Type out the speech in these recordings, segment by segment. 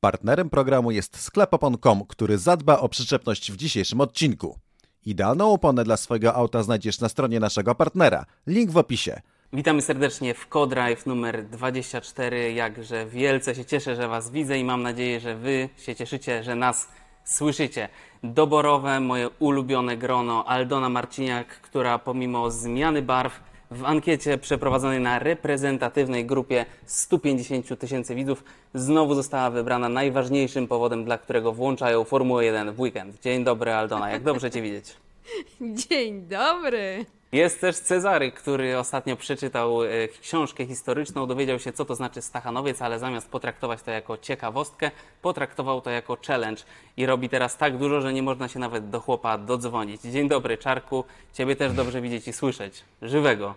Partnerem programu jest sklep opon.com, który zadba o przyczepność w dzisiejszym odcinku. Idealną oponę dla swojego auta znajdziesz na stronie naszego partnera. Link w opisie. Witamy serdecznie w CoDrive numer 24. Jakże wielce się cieszę, że Was widzę i mam nadzieję, że Wy się cieszycie, że nas słyszycie. Doborowe, moje ulubione grono Aldona Marciniak, która pomimo zmiany barw w ankiecie przeprowadzonej na reprezentatywnej grupie 150 tysięcy widzów znowu została wybrana najważniejszym powodem, dla którego włączają Formułę 1 w weekend. Dzień dobry Aldona, jak dobrze Cię widzieć. Dzień dobry. Jest też Cezary, który ostatnio przeczytał e, książkę historyczną, dowiedział się, co to znaczy Stachanowiec, ale zamiast potraktować to jako ciekawostkę, potraktował to jako challenge i robi teraz tak dużo, że nie można się nawet do chłopa dodzwonić. Dzień dobry, Czarku. Ciebie też dobrze widzieć i słyszeć. Żywego.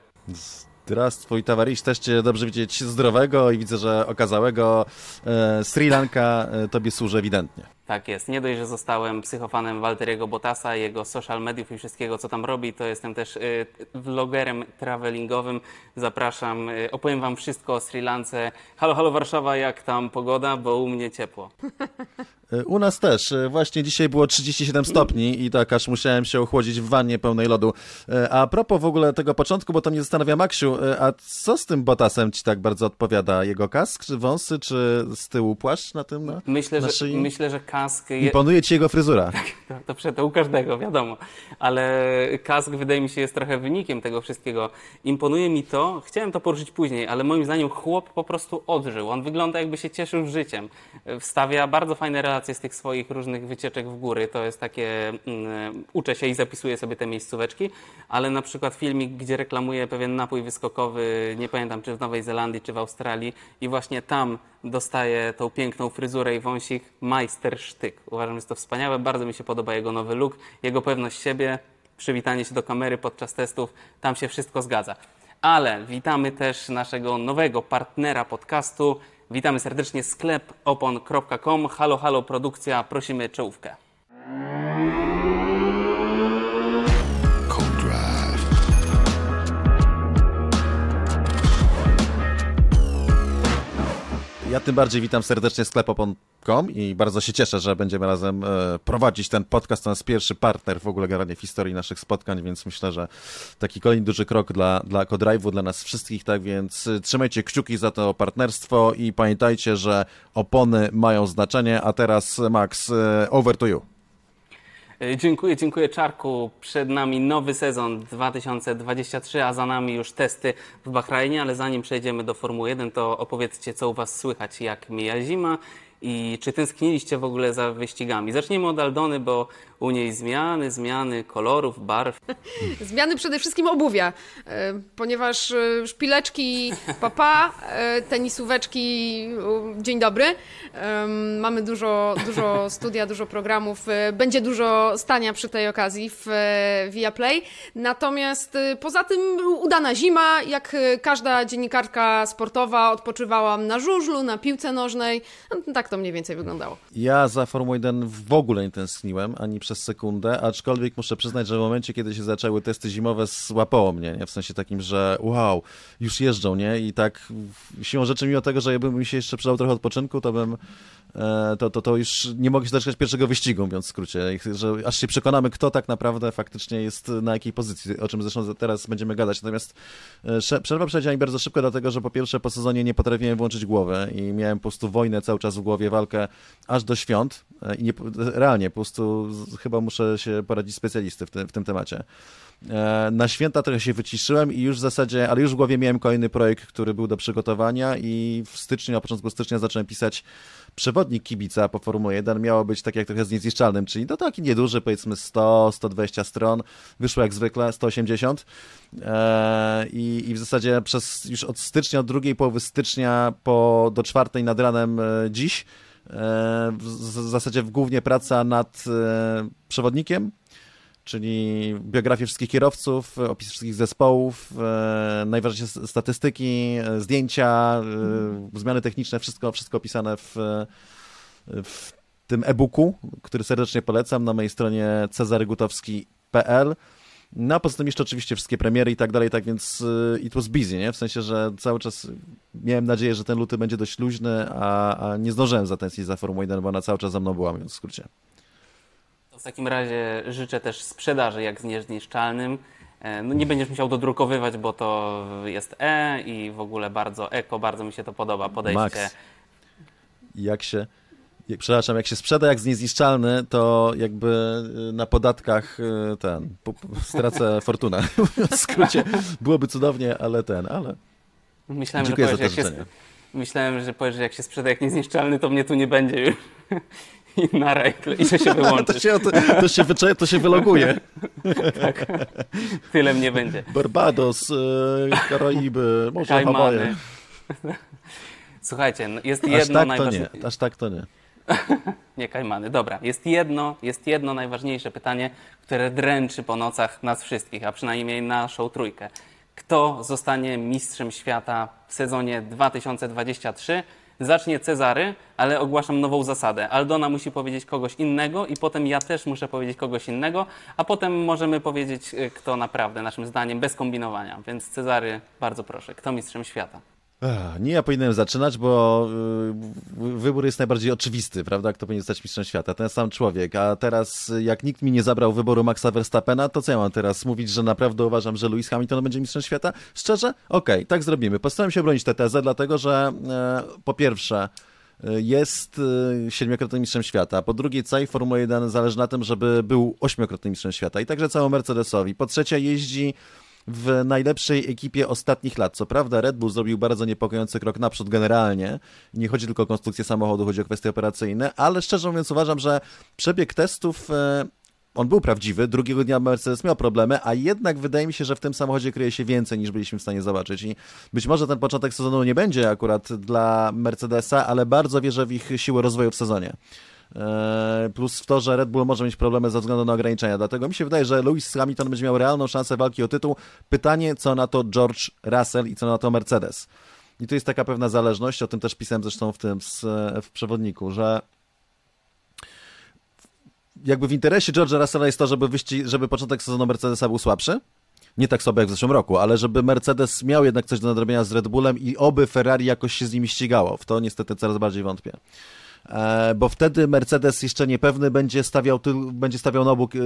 Zdrawstwój towarzysz, też Cię dobrze widzieć zdrowego i widzę, że okazałego. E, Sri Lanka e, Tobie służy ewidentnie. Tak jest. Nie dość, że zostałem psychofanem Walteriego Bottasa, jego social mediów i wszystkiego, co tam robi, to jestem też y, vlogerem travelingowym. Zapraszam, y, opowiem Wam wszystko o Sri Lance. Halo, halo Warszawa, jak tam pogoda? Bo u mnie ciepło. U nas też. E, Właśnie dzisiaj było 37 stopni i tak aż musiałem się ochłodzić w wannie pełnej lodu. A propos w ogóle tego początku, bo to mnie zastanawia Maksiu, a co z tym Botasem Ci tak bardzo odpowiada? Jego kask, czy wąsy, czy z tyłu płaszcz na tym? Na, Myślę, na że, myślę, że kask... Je... Imponuje Ci jego fryzura. To, to, prze- to u każdego, wiadomo. Ale kask wydaje mi się jest trochę wynikiem tego wszystkiego. Imponuje mi to, chciałem to poruszyć później, ale moim zdaniem chłop po prostu odżył. On wygląda jakby się cieszył życiem. Wstawia bardzo fajne relacje z tych swoich różnych wycieczek w góry. To jest takie, mm, uczę się i zapisuję sobie te miejscóweczki, ale na przykład filmik, gdzie reklamuje pewien napój wyskokowy, nie pamiętam czy w Nowej Zelandii, czy w Australii i właśnie tam dostaje tą piękną fryzurę i wąsik majstersztyk. Uważam, że jest to wspaniałe, bardzo mi się podoba jego nowy look, jego pewność siebie, przywitanie się do kamery podczas testów, tam się wszystko zgadza. Ale witamy też naszego nowego partnera podcastu. Witamy serdecznie sklep opon.com. Halo, halo, produkcja, prosimy czołówkę. Ja tym bardziej witam serdecznie sklepopon.com i bardzo się cieszę, że będziemy razem e, prowadzić ten podcast. To jest pierwszy partner w ogóle generalnie w historii naszych spotkań, więc myślę, że taki kolejny duży krok dla, dla Codrive'u, dla nas wszystkich, tak więc e, trzymajcie kciuki za to partnerstwo i pamiętajcie, że opony mają znaczenie, a teraz Max, e, over to you. E, Dziękuję, dziękuję Czarku. Przed nami nowy sezon 2023, a za nami już testy w Bahrajnie, ale zanim przejdziemy do Formuły 1, to opowiedzcie, co u Was słychać, jak mija zima i czy tęskniliście w ogóle za wyścigami. Zaczniemy od Aldony, bo u niej zmiany, zmiany kolorów, barw. Zmiany przede wszystkim obuwia, e, ponieważ e, szpileczki papa, e, tenisóweczki dzień dobry. Mamy dużo, dużo studia, dużo programów. Będzie dużo stania przy tej okazji w e, Viaplay. Natomiast poza tym udana zima, jak każda dziennikarka sportowa, odpoczywałam na żużlu, na piłce nożnej. No, Tak to mniej więcej wyglądało. Ja za Formułą 1 w ogóle nie tęskniłem, ani przez sekundę, aczkolwiek muszę przyznać, że w momencie, kiedy się zaczęły testy zimowe, złapało mnie, nie? w sensie takim, że wow, już jeżdżą, nie? I tak siłą rzeczy, mimo tego, że jakby mi się jeszcze przydał trochę odpoczynku, to bym, e, to, to, to już nie mogę się doczekać pierwszego wyścigu, mówiąc w skrócie, że aż się przekonamy, kto tak naprawdę faktycznie jest na jakiej pozycji, o czym zresztą teraz będziemy gadać. Natomiast e, przerwa przejdzie mi bardzo szybko, dlatego, że po pierwsze po sezonie nie potrafiłem włączyć głowy i miałem po prostu wojnę cały czas w głowie, walkę aż do świąt e, i nie, realnie po prostu chyba muszę się poradzić specjalisty w tym, w tym temacie. E, Na święta trochę się wyciszyłem i już w zasadzie, ale już w głowie miałem kolejny projekt, który był do przygotowania i w styczniu, na początku stycznia zacząłem pisać przewodnik kibica po Formule 1. Miało być tak jak trochę z niezniszczalnym, czyli to taki nieduży, powiedzmy 100, 120 stron. Wyszło jak zwykle 180 E, i, i w zasadzie przez już od stycznia, od drugiej połowy stycznia po, do czwartej nad ranem e, dziś e, w, w zasadzie w głównie praca nad e, przewodnikiem, czyli biografię wszystkich kierowców, opis wszystkich zespołów, e, najważniejsze statystyki, e, zdjęcia, e, zmiany techniczne, wszystko, wszystko opisane w, w tym e-booku, który serdecznie polecam na mojej stronie cezarygutowski.pl. No a poza tym jeszcze oczywiście wszystkie premiery i tak dalej, tak więc y, it was busy, nie? W sensie, że cały czas miałem nadzieję, że ten luty będzie dość luźny, a, a nie zdążyłem zatęsknić za Formułą 1, bo ona cały czas za mną była, mówiąc w skrócie. To w takim razie życzę też sprzedaży jak z niezniszczalnym. E, No nie będziesz musiał dodrukowywać, bo to jest E i w ogóle bardzo eko, bardzo mi się to podoba podejście. Max, jak się, jak, przepraszam, jak się sprzeda jak z niezniszczalny, to jakby y, na podatkach y, ten, stracę fortunę. w skrócie, byłoby cudownie, ale ten, ale Myślałem, dziękuję że za to powiesz, jak się, życzenie. myślałem, że powiesz, że jak się sprzeda jak niezniszczalny, to mnie tu nie będzie już. I na rajkle, i że się To wyłączysz. się, to, to się, to się wyloguje. Tyle mnie będzie. Barbados, y, Karaiby, może Hawaje. Kajmany. Słuchajcie, no jest Aż jedno tak to nie, aż tak to nie. Nie Kajmany, dobra. Jest jedno, jest jedno najważniejsze pytanie, które dręczy po nocach nas wszystkich, a przynajmniej naszą trójkę. Kto zostanie mistrzem świata w sezonie 2023? Zacznie Cezary, ale ogłaszam nową zasadę. Aldona musi powiedzieć kogoś innego i potem ja też muszę powiedzieć kogoś innego, a potem możemy powiedzieć, y, kto naprawdę, naszym zdaniem, bez kombinowania. Więc Cezary, bardzo proszę, kto mistrzem świata? Nie ja powinienem zaczynać, bo y, wybór jest najbardziej oczywisty, prawda? Kto powinien zostać mistrzem świata? Ten sam człowiek. A teraz, jak nikt mi nie zabrał wyboru Maxa Verstappena, to co ja mam teraz mówić, że naprawdę uważam, że Lewis Hamilton będzie mistrzem świata? Szczerze? Okej, tak zrobimy. Postaram się obronić tę tezę, dlatego że e, po pierwsze, y, jest y, siedmiokrotnym mistrzem świata. Po drugie, całej Formuły 1 zależy na tym, żeby był ośmiokrotnym mistrzem świata i także całemu Mercedesowi. Po trzecie, jeździ w najlepszej ekipie ostatnich lat. Co prawda Red Bull zrobił bardzo niepokojący krok naprzód generalnie. Nie chodzi tylko o konstrukcję samochodu, chodzi o kwestie operacyjne, ale szczerze mówiąc uważam, że przebieg testów e, on był prawdziwy, drugiego dnia Mercedes miał problemy, a jednak wydaje mi się, że w tym samochodzie kryje się więcej niż byliśmy w stanie zobaczyć i być może ten początek sezonu nie będzie akurat dla Mercedesa, ale bardzo wierzę w ich siłę rozwoju w sezonie. E, Plus w to, że Red Bull może mieć problemy ze względu na ograniczenia. Dlatego mi się wydaje, że Lewis Hamilton będzie miał realną szansę walki o tytuł. Pytanie, co na to George Russell i co na to Mercedes. I tu jest taka pewna zależność, o tym też pisałem zresztą w tym w przewodniku, że jakby w interesie George'a Russella jest to, żeby, wyścig, żeby początek sezonu Mercedesa był słabszy. Nie tak sobie jak w zeszłym roku, ale żeby Mercedes miał jednak coś do nadrobienia z Red Bullem i oby Ferrari jakoś się z nimi ścigało. W to niestety coraz bardziej wątpię. E, bo wtedy Mercedes jeszcze niepewny będzie stawiał, będzie stawiał na obu k-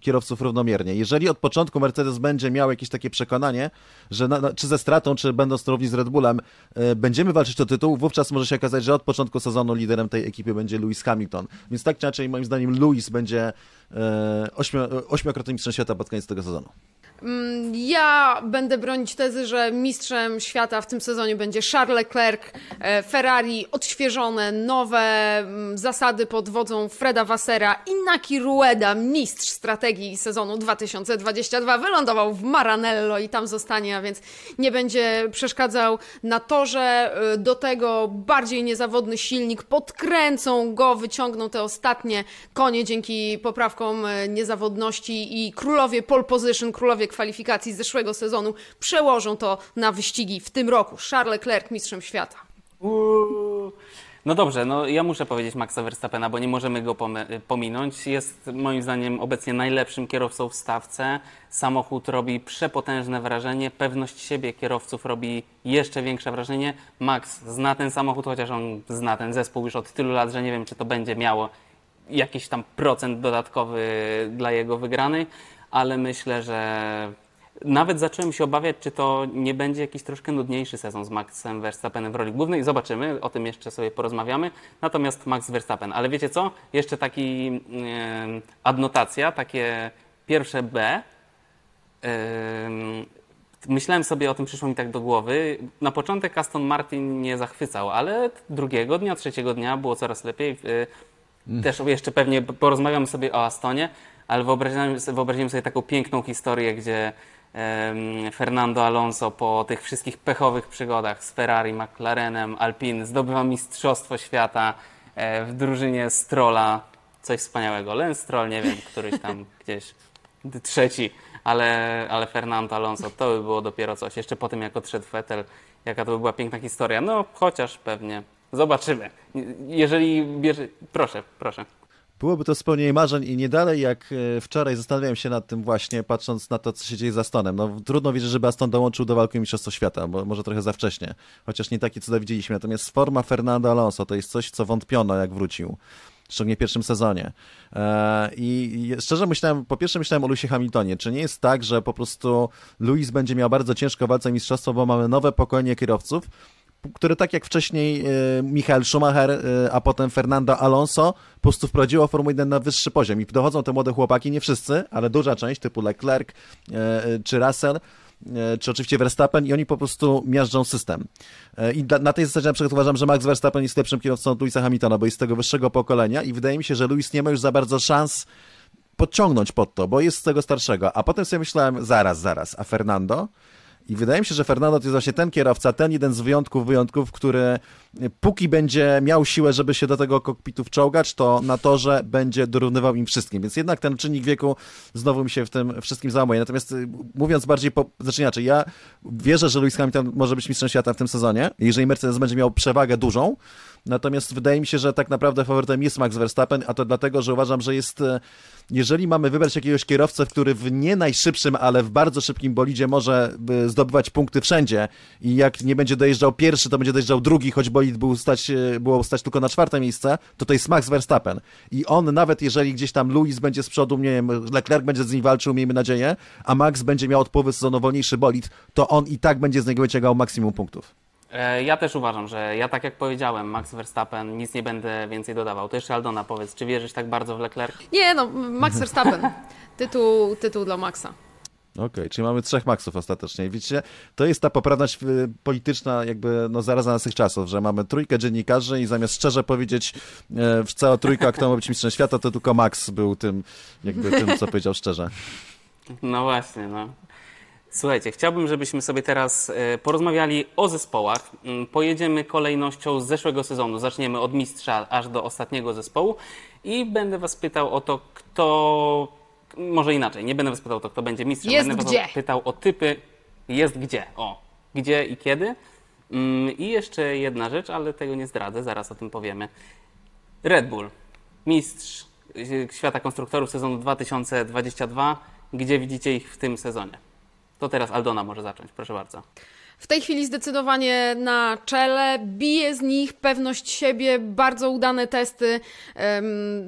kierowców równomiernie. Jeżeli od początku Mercedes będzie miał jakieś takie przekonanie, że na, czy ze stratą, czy będąc równi z Red Bullem, e, będziemy walczyć o tytuł, wówczas może się okazać, że od początku sezonu liderem tej ekipy będzie Lewis Hamilton. Więc tak czy inaczej, moim zdaniem, Lewis będzie e, ośmio, ośmiokrotnym mistrzem świata pod koniec tego sezonu. Mm, Ja będę bronić tezy, że mistrzem świata w tym sezonie będzie Charles Leclerc, e, Ferrari odświeżone, nowe mm, zasady pod wodzą Freda Wassera i Naki Rueda, mistrz strategii sezonu 2022, wylądował w Maranello i tam zostanie, a więc nie będzie przeszkadzał na torze. E, Do tego bardziej niezawodny silnik, podkręcą go, wyciągną te ostatnie konie dzięki poprawkom e, niezawodności i królowie pole position, królowie kwalifikacji z zeszłego sezonu przełożą to na wyścigi w tym roku. Charles Leclerc mistrzem świata. Uuu. No dobrze, no ja muszę powiedzieć Maxa Verstappena, bo nie możemy go pominąć. Jest moim zdaniem obecnie najlepszym kierowcą w stawce. Samochód robi przepotężne wrażenie, pewność siebie kierowców robi jeszcze większe wrażenie. Max zna ten samochód, chociaż on zna ten zespół już od tylu lat, że nie wiem, czy to będzie miało jakiś tam procent dodatkowy dla jego wygranej, ale myślę, że nawet zacząłem się obawiać, czy to nie będzie jakiś troszkę nudniejszy sezon z Maxem Verstappenem w roli głównej. Zobaczymy, o tym jeszcze sobie porozmawiamy. Natomiast Max Verstappen. Ale wiecie co? Jeszcze taki adnotacja, takie pierwsze B. Em, Myślałem sobie o tym, przyszło mi tak do głowy. Na początek Aston Martin nie zachwycał, ale drugiego dnia, trzeciego dnia było coraz lepiej. Y, Też jeszcze pewnie porozmawiamy sobie o Astonie, ale wyobraziłem, wyobraziłem sobie taką piękną historię, gdzie Fernando Alonso po tych wszystkich pechowych przygodach z Ferrari, McLarenem, Alpine zdobywa Mistrzostwo Świata e, w drużynie Strolla. Coś wspaniałego. Len Stroll, nie wiem, któryś tam gdzieś trzeci, ale, ale Fernando Alonso to by było dopiero coś. Jeszcze po tym, jak odszedł Vettel, jaka to by była piękna historia. No, chociaż pewnie. Zobaczymy. Jeżeli bierze... Proszę, proszę. Byłoby to spełnienie marzeń i nie dalej jak e, wczoraj zastanawiałem się nad tym właśnie, patrząc na to, co się dzieje z Astonem. No, trudno wierzyć, żeby Aston dołączył do walki o Mistrzostwo Świata, bo może trochę za wcześnie, chociaż nie takie cuda widzieliśmy. Natomiast forma Fernando Alonso to jest coś, co wątpiono, jak wrócił szczególnie w pierwszym sezonie. E, I szczerze myślałem, po pierwsze myślałem o Lewisie Hamiltonie. Czy nie jest tak, że po prostu Lewis będzie miał bardzo ciężko walce mistrzostwo, bo mamy nowe pokolenie kierowców, które tak jak wcześniej e, Michael Schumacher, e, a potem Fernando Alonso, po prostu wprowadziło Formułę 1 na wyższy poziom. I dochodzą te młode chłopaki, nie wszyscy, ale duża część, typu Leclerc czy Russell, czy oczywiście Verstappen i oni po prostu miażdżą system. I na tej zasadzie na przykład uważam, że Max Verstappen jest lepszym kierowcą od Louisa Hamiltona, bo jest z tego wyższego pokolenia i wydaje mi się, że Louis nie ma już za bardzo szans podciągnąć pod to, bo jest z tego starszego. A potem sobie myślałem, zaraz, zaraz, a Fernando? I wydaje mi się, że Fernando to jest właśnie ten kierowca, ten jeden z wyjątków, wyjątków, który póki będzie miał siłę, żeby się do tego kokpitu wczołgać, to na torze będzie dorównywał im wszystkim. Więc jednak ten czynnik wieku znowu mi się w tym wszystkim załamuje. Natomiast y, mówiąc bardziej, po, znaczy inaczej, ja wierzę, że Lewis Hamilton może być mistrzem świata w tym sezonie. Jeżeli Mercedes będzie miał przewagę dużą, Natomiast wydaje mi się, że tak naprawdę faworytem jest Max Verstappen, a to dlatego, że uważam, że jest, e, jeżeli mamy wybrać jakiegoś kierowcę, który w nie najszybszym, ale w bardzo szybkim bolidzie może zdobywać punkty wszędzie i jak nie będzie dojeżdżał pierwszy, to będzie dojeżdżał drugi, choć bolid był stać, e, było stać tylko na czwarte miejsce, to to jest Max Verstappen. I on nawet jeżeli gdzieś tam Luis będzie z przodu, nie wiem, Leclerc będzie z nim walczył, miejmy nadzieję, a Max będzie miał od połowy sezonu wolniejszy bolid, to on i tak będzie z niego wyciągał maksimum punktów. E, ja też uważam, że ja tak jak powiedziałem, Max Verstappen, nic nie będę więcej dodawał. To jeszcze Aldona powiedz, czy wierzysz tak bardzo w Leclerc? Nie, no, Max Verstappen. Tytuł, tytuł dla Maxa. Okej, okay, czyli mamy trzech maksów ostatecznie. Widzicie, to jest ta poprawność y, polityczna jakby no zaraz za naszych czasów, że mamy trójkę dziennikarzy i zamiast szczerze powiedzieć e, cała trójka, kto ma być mistrzem świata, to tylko Max był tym, jakby tym, co powiedział szczerze. No właśnie, no. Słuchajcie, chciałbym, żebyśmy sobie teraz e, porozmawiali o zespołach. Mm, pojedziemy kolejnością z zeszłego sezonu. Zaczniemy od mistrza aż do ostatniego zespołu i będę Was pytał o to, kto. Może inaczej, nie będę Was pytał o to, kto będzie mistrzem. Jest będę gdzie. Was pytał o typy. Jest gdzie. O, gdzie i kiedy. Mm, I jeszcze jedna rzecz, ale tego nie zdradzę, zaraz o tym powiemy. Red Bull, mistrz e, świata konstruktorów sezonu 2022. Gdzie widzicie ich w tym sezonie? To teraz Aldona może zacząć, proszę bardzo. W tej chwili zdecydowanie na czele, bije z nich pewność siebie, bardzo udane testy.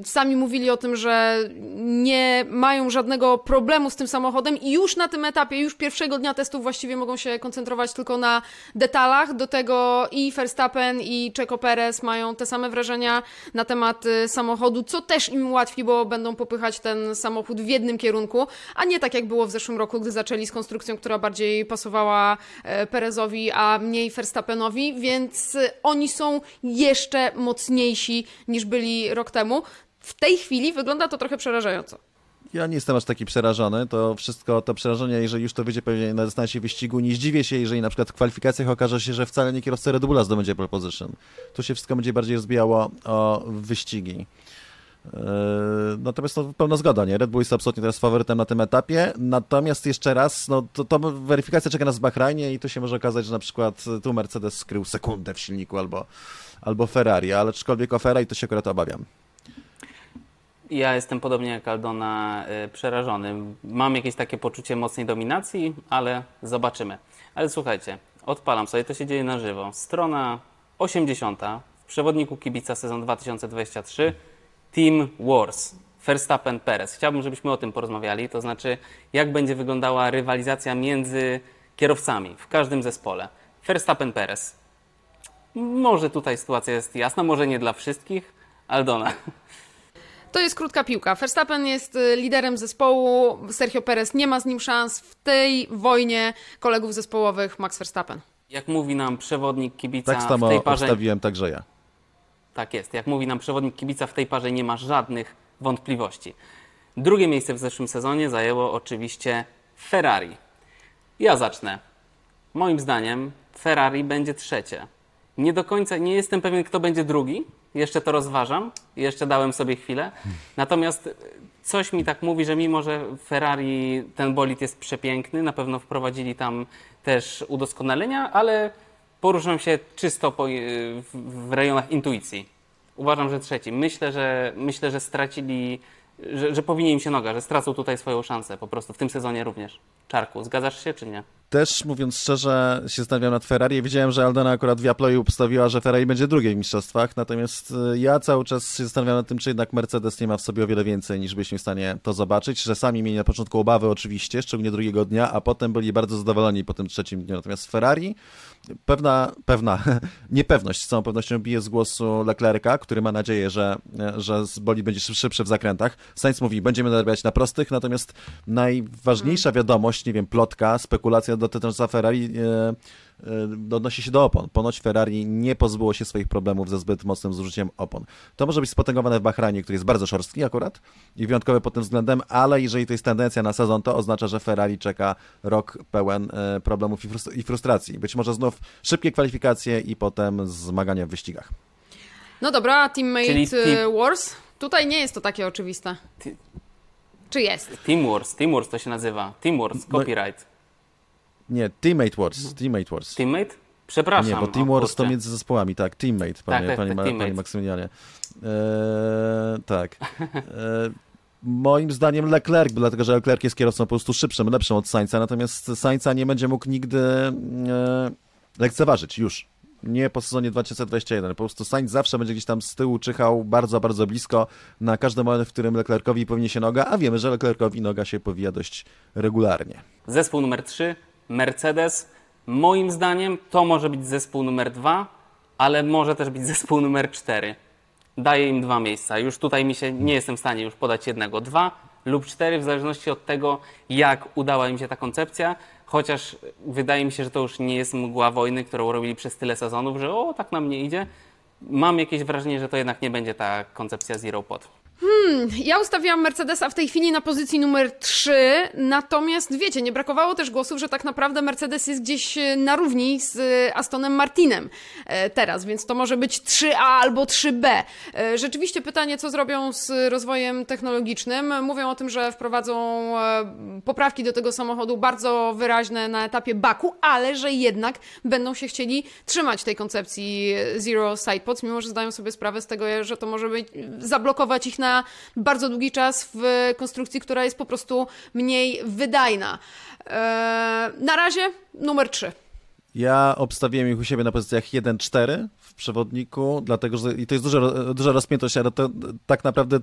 Sami mówili o tym, że nie mają żadnego problemu z tym samochodem i już na tym etapie, już pierwszego dnia testów właściwie mogą się koncentrować tylko na detalach. Do tego i Verstappen i Checo Perez mają te same wrażenia na temat y, samochodu, co też im ułatwi, bo będą popychać ten samochód w jednym kierunku, a nie tak jak było w zeszłym roku, gdy zaczęli z konstrukcją, która bardziej pasowała e, Perez Perezowi, a mniej Verstappenowi, więc oni są jeszcze mocniejsi niż byli rok temu. W tej chwili wygląda to trochę przerażająco. Ja nie jestem aż taki przerażony. To wszystko, to przerażenie, jeżeli już to wyjdzie pewnie na dystansie wyścigu, nie zdziwię się, jeżeli na przykład w kwalifikacjach okaże się, że wcale nie kierowca Red Bulla zdobędzie pole position. Tu się wszystko będzie bardziej rozbijało o wyścigi. Yy, natomiast no, pełna zgoda, nie? Red Bull jest absolutnie teraz faworytem na tym etapie. Natomiast jeszcze raz, no to, to weryfikacja czeka nas w Bahrajnie i tu się może okazać, że na przykład tu Mercedes skrył sekundę w silniku albo, albo Ferrari, ale aczkolwiek o Ferrari to się akurat obawiam. Ja jestem podobnie jak Aldona yy, przerażony. Mam jakieś takie poczucie mocnej dominacji, ale zobaczymy. Ale słuchajcie, odpalam sobie, to się dzieje na żywo. Strona 80 w przewodniku kibica sezon 2023 Team Wars. Verstappen Perez. Chciałbym, żebyśmy o tym porozmawiali, to znaczy jak będzie wyglądała rywalizacja między kierowcami w każdym zespole. Verstappen Perez. Może tutaj sytuacja jest jasna, może nie dla wszystkich. Aldona. To jest krótka piłka. Verstappen jest y, liderem zespołu, Sergio Perez nie ma z nim szans w tej wojnie kolegów zespołowych Max Verstappen. Jak mówi nam przewodnik kibica tak samo w tej parze... obstawiłem także ja. Tak jest. Jak mówi nam przewodnik kibica, w tej parze nie ma żadnych wątpliwości. Drugie miejsce w zeszłym sezonie zajęło oczywiście Ferrari. Ja zacznę. Moim zdaniem Ferrari będzie trzecie. Nie do końca, nie jestem pewien, kto będzie drugi. Jeszcze to rozważam. Jeszcze dałem sobie chwilę. Natomiast coś mi tak mówi, że mimo, że Ferrari, ten bolid jest przepiękny, na pewno wprowadzili tam też udoskonalenia, ale poruszam się czysto po, w rejonach intuicji. Uważam, że trzeci. Myślę, że, myślę, że stracili, że, że powinien im się noga, że stracą tutaj swoją szansę po prostu w tym sezonie również. Czarku, zgadzasz się czy nie? Też, mówiąc szczerze, się zastanawiam nad Ferrari. Widziałem, że Aldona akurat w Japloju postawiła, że Ferrari będzie drugie w mistrzostwach, natomiast y, ja cały czas się zastanawiam nad tym, czy jednak Mercedes nie ma w sobie o wiele więcej, niż byliśmy w stanie to zobaczyć, że sami mieli na początku obawy oczywiście, szczególnie drugiego dnia, a potem byli bardzo zadowoleni po tym trzecim dniu. Natomiast Ferrari, pewna, pewna niepewność z całą pewnością bije z głosu Leclerca, który ma nadzieję, że, że boli będzie szybszy w zakrętach. Sainz mówi, będziemy narabiać na prostych, natomiast najważniejsza wiadomość, nie wiem, plotka, spekulacja dotycząca Ferrari e, e, odnosi się do opon. Ponoć Ferrari nie pozbyło się swoich problemów ze zbyt mocnym zużyciem opon. To może być spotęgowane w Bahrajnie, który jest bardzo szorstki akurat i wyjątkowy pod tym względem, ale jeżeli to jest tendencja na sezon, to oznacza, że Ferrari czeka rok pełen e, problemów i frustracji. Być może znów szybkie kwalifikacje i potem zmagania w wyścigach. No dobra, Teammate Czyli team... Wars? Tutaj nie jest to takie oczywiste. Czy jest? Team Wars, Team Wars to się nazywa. Team Wars, no copyright. Nie, Teammate Wars. Teammate Wars. Teammate? Przepraszam. Nie, bo Team Wars to między zespołami, tak. Teammate, panie, tak, tak, panie, tak, teammate. panie Maksymilianie. Eee, tak. Eee, moim zdaniem Leclerc, dlatego że Leclerc jest kierowcą po prostu szybszym, lepszym od Sainza, natomiast Sainza nie będzie mógł nigdy e, lekceważyć już. Nie po sezonie 2021. Po prostu Sainz zawsze będzie gdzieś tam z tyłu czyhał bardzo, bardzo blisko na każdy moment, w którym Leclercowi powinien się noga, a wiemy, że Leclercowi noga się powija dość regularnie. Zespół numer 3 Mercedes. Moim zdaniem to może być zespół numer dwa, ale może też być zespół numer cztery. Daję im dwa miejsca. Już tutaj mi się nie jestem w stanie już podać jednego. Dwa lub cztery, w zależności od tego, jak udała im się ta koncepcja. Chociaż wydaje mi się, że to już nie jest mgła wojny, którą robili przez tyle sezonów, że o, tak nam nie idzie. Mam jakieś wrażenie, że to jednak nie będzie ta koncepcja Zero Pod. Hmm, ja ustawiłam Mercedesa w tej chwili na pozycji numer 3, natomiast wiecie, nie brakowało też głosów, że tak naprawdę Mercedes jest gdzieś e, na równi z e, Astonem Martinem e, teraz, więc to może być 3A albo 3B. Rzeczywiście pytanie, co zrobią z rozwojem technologicznym. Mówią o tym, że wprowadzą poprawki do tego samochodu bardzo wyraźne na etapie baku, ale że jednak będą się chcieli trzymać tej koncepcji Zero Sidepods, mimo że zdają sobie sprawę z tego, że to może być, zablokować ich na na bardzo długi czas w konstrukcji, która jest po prostu mniej wydajna. Eee, na razie numer 3. Ja obstawiłem ich u siebie na pozycjach 1-4 w przewodniku, dlatego że i to jest duża, duża rozpiętość, ale to tak naprawdę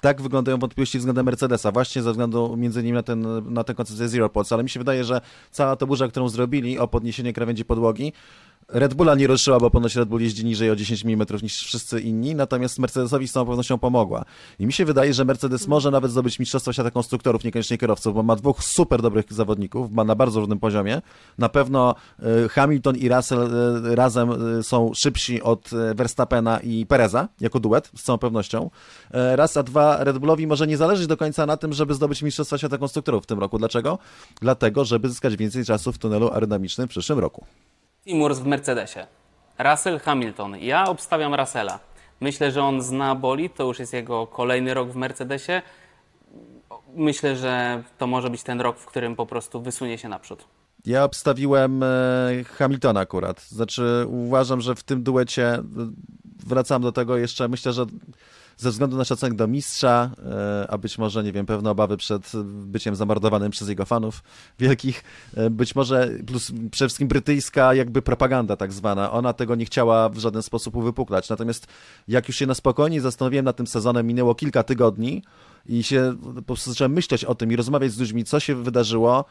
tak wyglądają wątpliwości względem Mercedesa, właśnie ze względu między innymi na, ten, na tę koncepcję Zero Pods, ale mi się wydaje, że cała ta burza, którą zrobili o podniesienie krawędzi podłogi, Red Bulla nie ruszyła, bo ponoć Red Bull jeździ niżej o 10 mm niż wszyscy inni, natomiast Mercedesowi z całą pewnością pomogła. I mi się wydaje, że Mercedes może nawet zdobyć Mistrzostwo Świata Konstruktorów, niekoniecznie kierowców, bo ma dwóch super dobrych zawodników, ma na bardzo różnym poziomie. Na pewno y, Hamilton i Russell y, razem y, są szybsi od Verstappena i Pereza, jako duet, z całą pewnością. Raz, a dwa, Red Bullowi może nie zależeć do końca na tym, żeby zdobyć Mistrzostwo Świata Konstruktorów w tym roku. Dlaczego? Dlatego, żeby zyskać więcej czasu w tunelu aerodynamicznym w przyszłym roku. Timurs w Mercedesie. Russell Hamilton. Ja obstawiam Russella. Myślę, że on zna boli, to już jest jego kolejny rok w Mercedesie. Myślę, że to może być ten rok, w którym po prostu wysunie się naprzód. Ja obstawiłem e, Hamiltona akurat. Znaczy uważam, że w tym duecie e, wracam do tego jeszcze, myślę, że ze względu na szacunek do mistrza, e, a być może, nie wiem, pewne obawy przed byciem zamordowanym przez jego fanów wielkich, e, być może, plus przede wszystkim brytyjska jakby propaganda tak zwana, ona tego nie chciała w żaden sposób uwypuklać. Natomiast jak już się na spokojnie zastanowiłem nad tym sezonem, minęło kilka tygodni i się po prostu zacząłem myśleć o tym i rozmawiać z ludźmi, co się wydarzyło,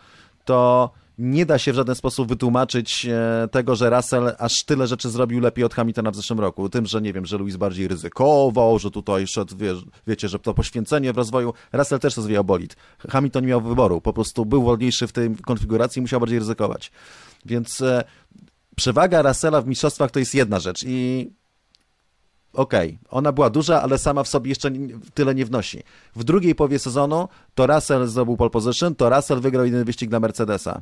to nie da się w żaden sposób wytłumaczyć e, tego, że Russell aż tyle rzeczy zrobił lepiej od Hamiltona w zeszłym roku. Tym, że nie wiem, że Louis bardziej ryzykował, że tutaj szedł, wie, wiecie, że to poświęcenie w rozwoju. Russell też rozwijał bolid. Hamilton nie miał wyboru, po prostu był wolniejszy w tej konfiguracji i musiał bardziej ryzykować. Więc e, przewaga Russella w mistrzostwach to jest jedna rzecz i okej, okay, ona była duża, ale sama w sobie jeszcze tyle nie wnosi. W drugiej połowie sezonu to Russell zdobył pole position, to Russell wygrał jeden wyścig dla Mercedesa.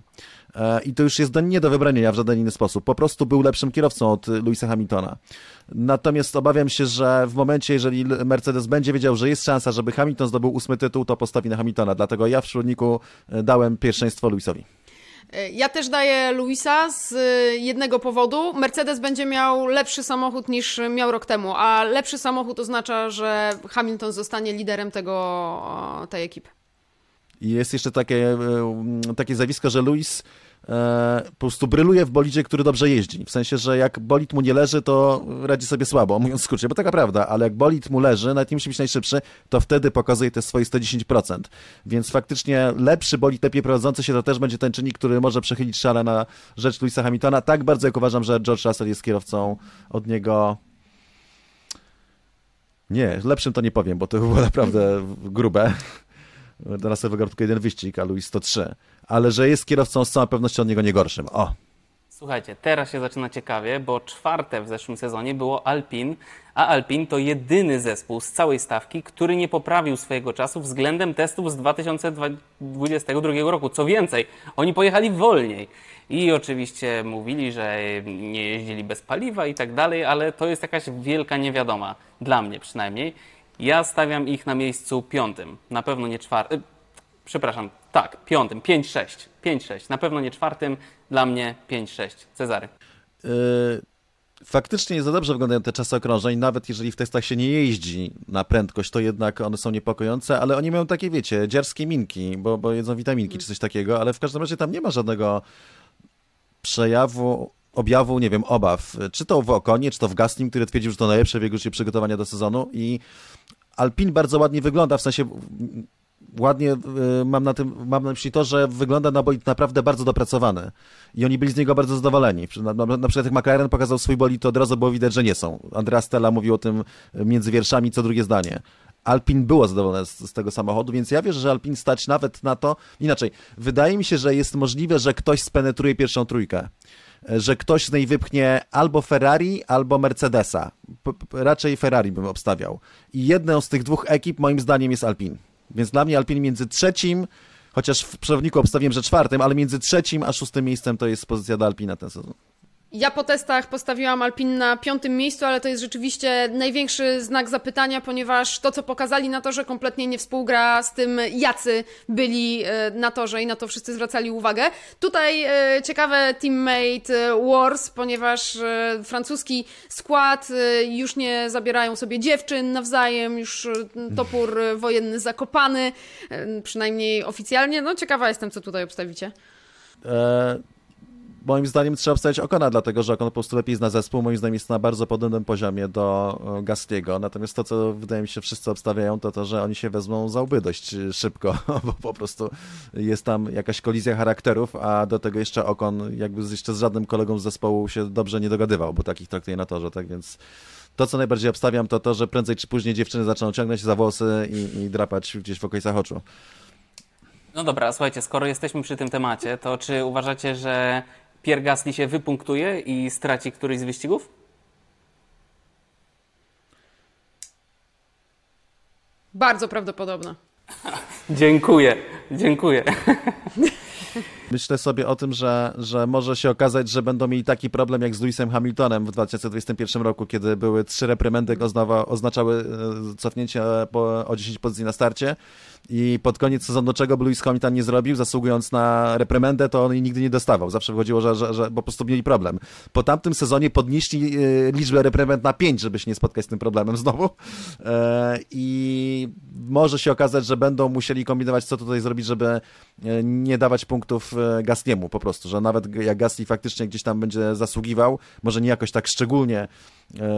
E, I to już jest do, nie do wybrania w żaden inny sposób. Po prostu był lepszym kierowcą od Louisa Hamiltona. Natomiast obawiam się, że w momencie, jeżeli Mercedes będzie wiedział, że jest szansa, żeby Hamilton zdobył ósmy tytuł, to postawi na Hamiltona. Dlatego ja w przewodniku e, dałem pierwszeństwo Louisowi. E, ja też daję Luisa z jednego powodu. Mercedes będzie miał lepszy samochód niż miał rok temu, a lepszy samochód oznacza, że Hamilton zostanie liderem tego, tej ekipy. Jest jeszcze takie, takie zjawisko, że Luis E, po prostu bryluje w bolidzie, który dobrze jeździ. W sensie, że jak bolid mu nie leży, to radzi sobie słabo, mówiąc w skrócie, bo taka prawda, ale jak bolid mu leży, nawet nie musi być najszybszy, to wtedy pokazuje te swoje 110%. Więc faktycznie lepszy bolid, lepiej prowadzący się, to też będzie ten czynnik, który może przechylić szale na rzecz Louisa Hamiltona. Tak bardzo jak uważam, że George Russell jest kierowcą od niego nie, lepszym to nie powiem, bo to było naprawdę grube. Russell wygrał tylko jeden wyścig, a Louis 103 ale że jest kierowcą z całą pewnością od niego nie gorszym. O. Słuchajcie, teraz się zaczyna ciekawie, bo czwarte w zeszłym sezonie było Alpin, a Alpin to jedyny zespół z całej stawki, który nie poprawił swojego czasu względem testów z 2022 roku. Co więcej, oni pojechali wolniej. I oczywiście mówili, że nie jeździli bez paliwa i tak dalej, ale to jest jakaś wielka niewiadoma, dla mnie przynajmniej. Ja stawiam ich na miejscu piątym, na pewno nie czwartym przepraszam, tak, piątym, 5-6. 5-6. Na pewno nie czwartym, dla mnie 5-6. Cezary. Yy, faktycznie nie za dobrze wyglądają te czasy okrążeń, nawet jeżeli w testach się nie jeździ na prędkość, to jednak one są niepokojące, ale oni mają takie, wiecie, dziarskie minki, bo, bo jedzą witaminki czy coś takiego, ale w każdym razie tam nie ma żadnego przejawu objawu, nie wiem, obaw. Czy to w Okonie, czy to w Gaslim, który twierdził, że to najlepsze w jego przygotowania do sezonu i Alpin bardzo ładnie wygląda, w sensie ładnie y, mam na, tym, mam na myśli to, że wygląda na bolid naprawdę bardzo dopracowany i oni byli z niego bardzo zadowoleni. Na, na, na przykład jak McLaren pokazał swój bolid, to od razu było widać, że nie są. Andrea Stella mówił o tym między wierszami co drugie zdanie. Alpin było zadowolone z, z, tego samochodu, więc ja wierzę, że Alpin stać nawet na to. Inaczej, wydaje mi się, że jest możliwe, że ktoś spenetruje pierwszą trójkę. Że ktoś z niej wypchnie albo Ferrari, albo Mercedesa. P raczej Ferrari bym obstawiał. I jedną z tych dwóch ekip, moim zdaniem, jest Alpin. Więc dla mnie Alpin między trzecim, chociaż w przewodniku obstawiłem, że czwartym, ale między trzecim a szóstym miejscem to jest pozycja do Alpina ten sezon. Ja po testach postawiłam Alpin na piątym miejscu, ale to jest rzeczywiście największy znak zapytania, ponieważ to, co pokazali na torze, kompletnie nie współgra z tym, jacy byli e, na torze i na to wszyscy zwracali uwagę. Tutaj e, ciekawe teammate e, wars, ponieważ francuski skład już nie zabierają sobie dziewczyn nawzajem, już topór wojenny zakopany, przynajmniej oficjalnie. No ciekawa jestem, co tutaj obstawicie. E moim zdaniem trzeba obstawiać Okona, dlatego że Okon po prostu lepiej zna zespół. Moim zdaniem jest na bardzo podobnym poziomie do e, Gastiego. Natomiast to, co wydaje mi się wszyscy obstawiają, to to, że oni się wezmą za łby dość szybko, bo po prostu jest tam jakaś kolizja charakterów, a do tego jeszcze Okon jakby jeszcze z żadnym kolegą z zespołu się dobrze nie dogadywał, bo takich traktuje na torze, tak więc to, co najbardziej obstawiam, to to, że prędzej czy później dziewczyny zaczną ciągnąć za włosy i, i drapać gdzieś w okolicach oczu. No dobra, słuchajcie, skoro jesteśmy przy tym temacie, to czy uważacie, że Pierre Gasly się wypunktuje i straci któryś z wyścigów? Bardzo prawdopodobne. dziękuję, dziękuję. Myślę sobie o tym, że, że może się okazać, że będą mieli taki problem jak z Lewisem Hamiltonem w 2021 roku, kiedy były trzy reprymendy oznaczały e, cofnięcie po, o 10 pozycji na starcie i pod koniec sezonu czego by Lewis Hamilton nie zrobił, zasługując na reprymendę, to on jej nigdy nie dostawał. Zawsze wychodziło, że, że, że po prostu mieli problem. Po tamtym sezonie podnieśli e, liczbę repryment na 5, żeby się nie spotkać z tym problemem znowu e, i może się okazać, że będą musieli kombinować, co tutaj zrobić, żeby nie dawać punktów Gasliemu po prostu, że nawet jak Gasly faktycznie gdzieś tam będzie zasługiwał, może nie jakoś tak szczególnie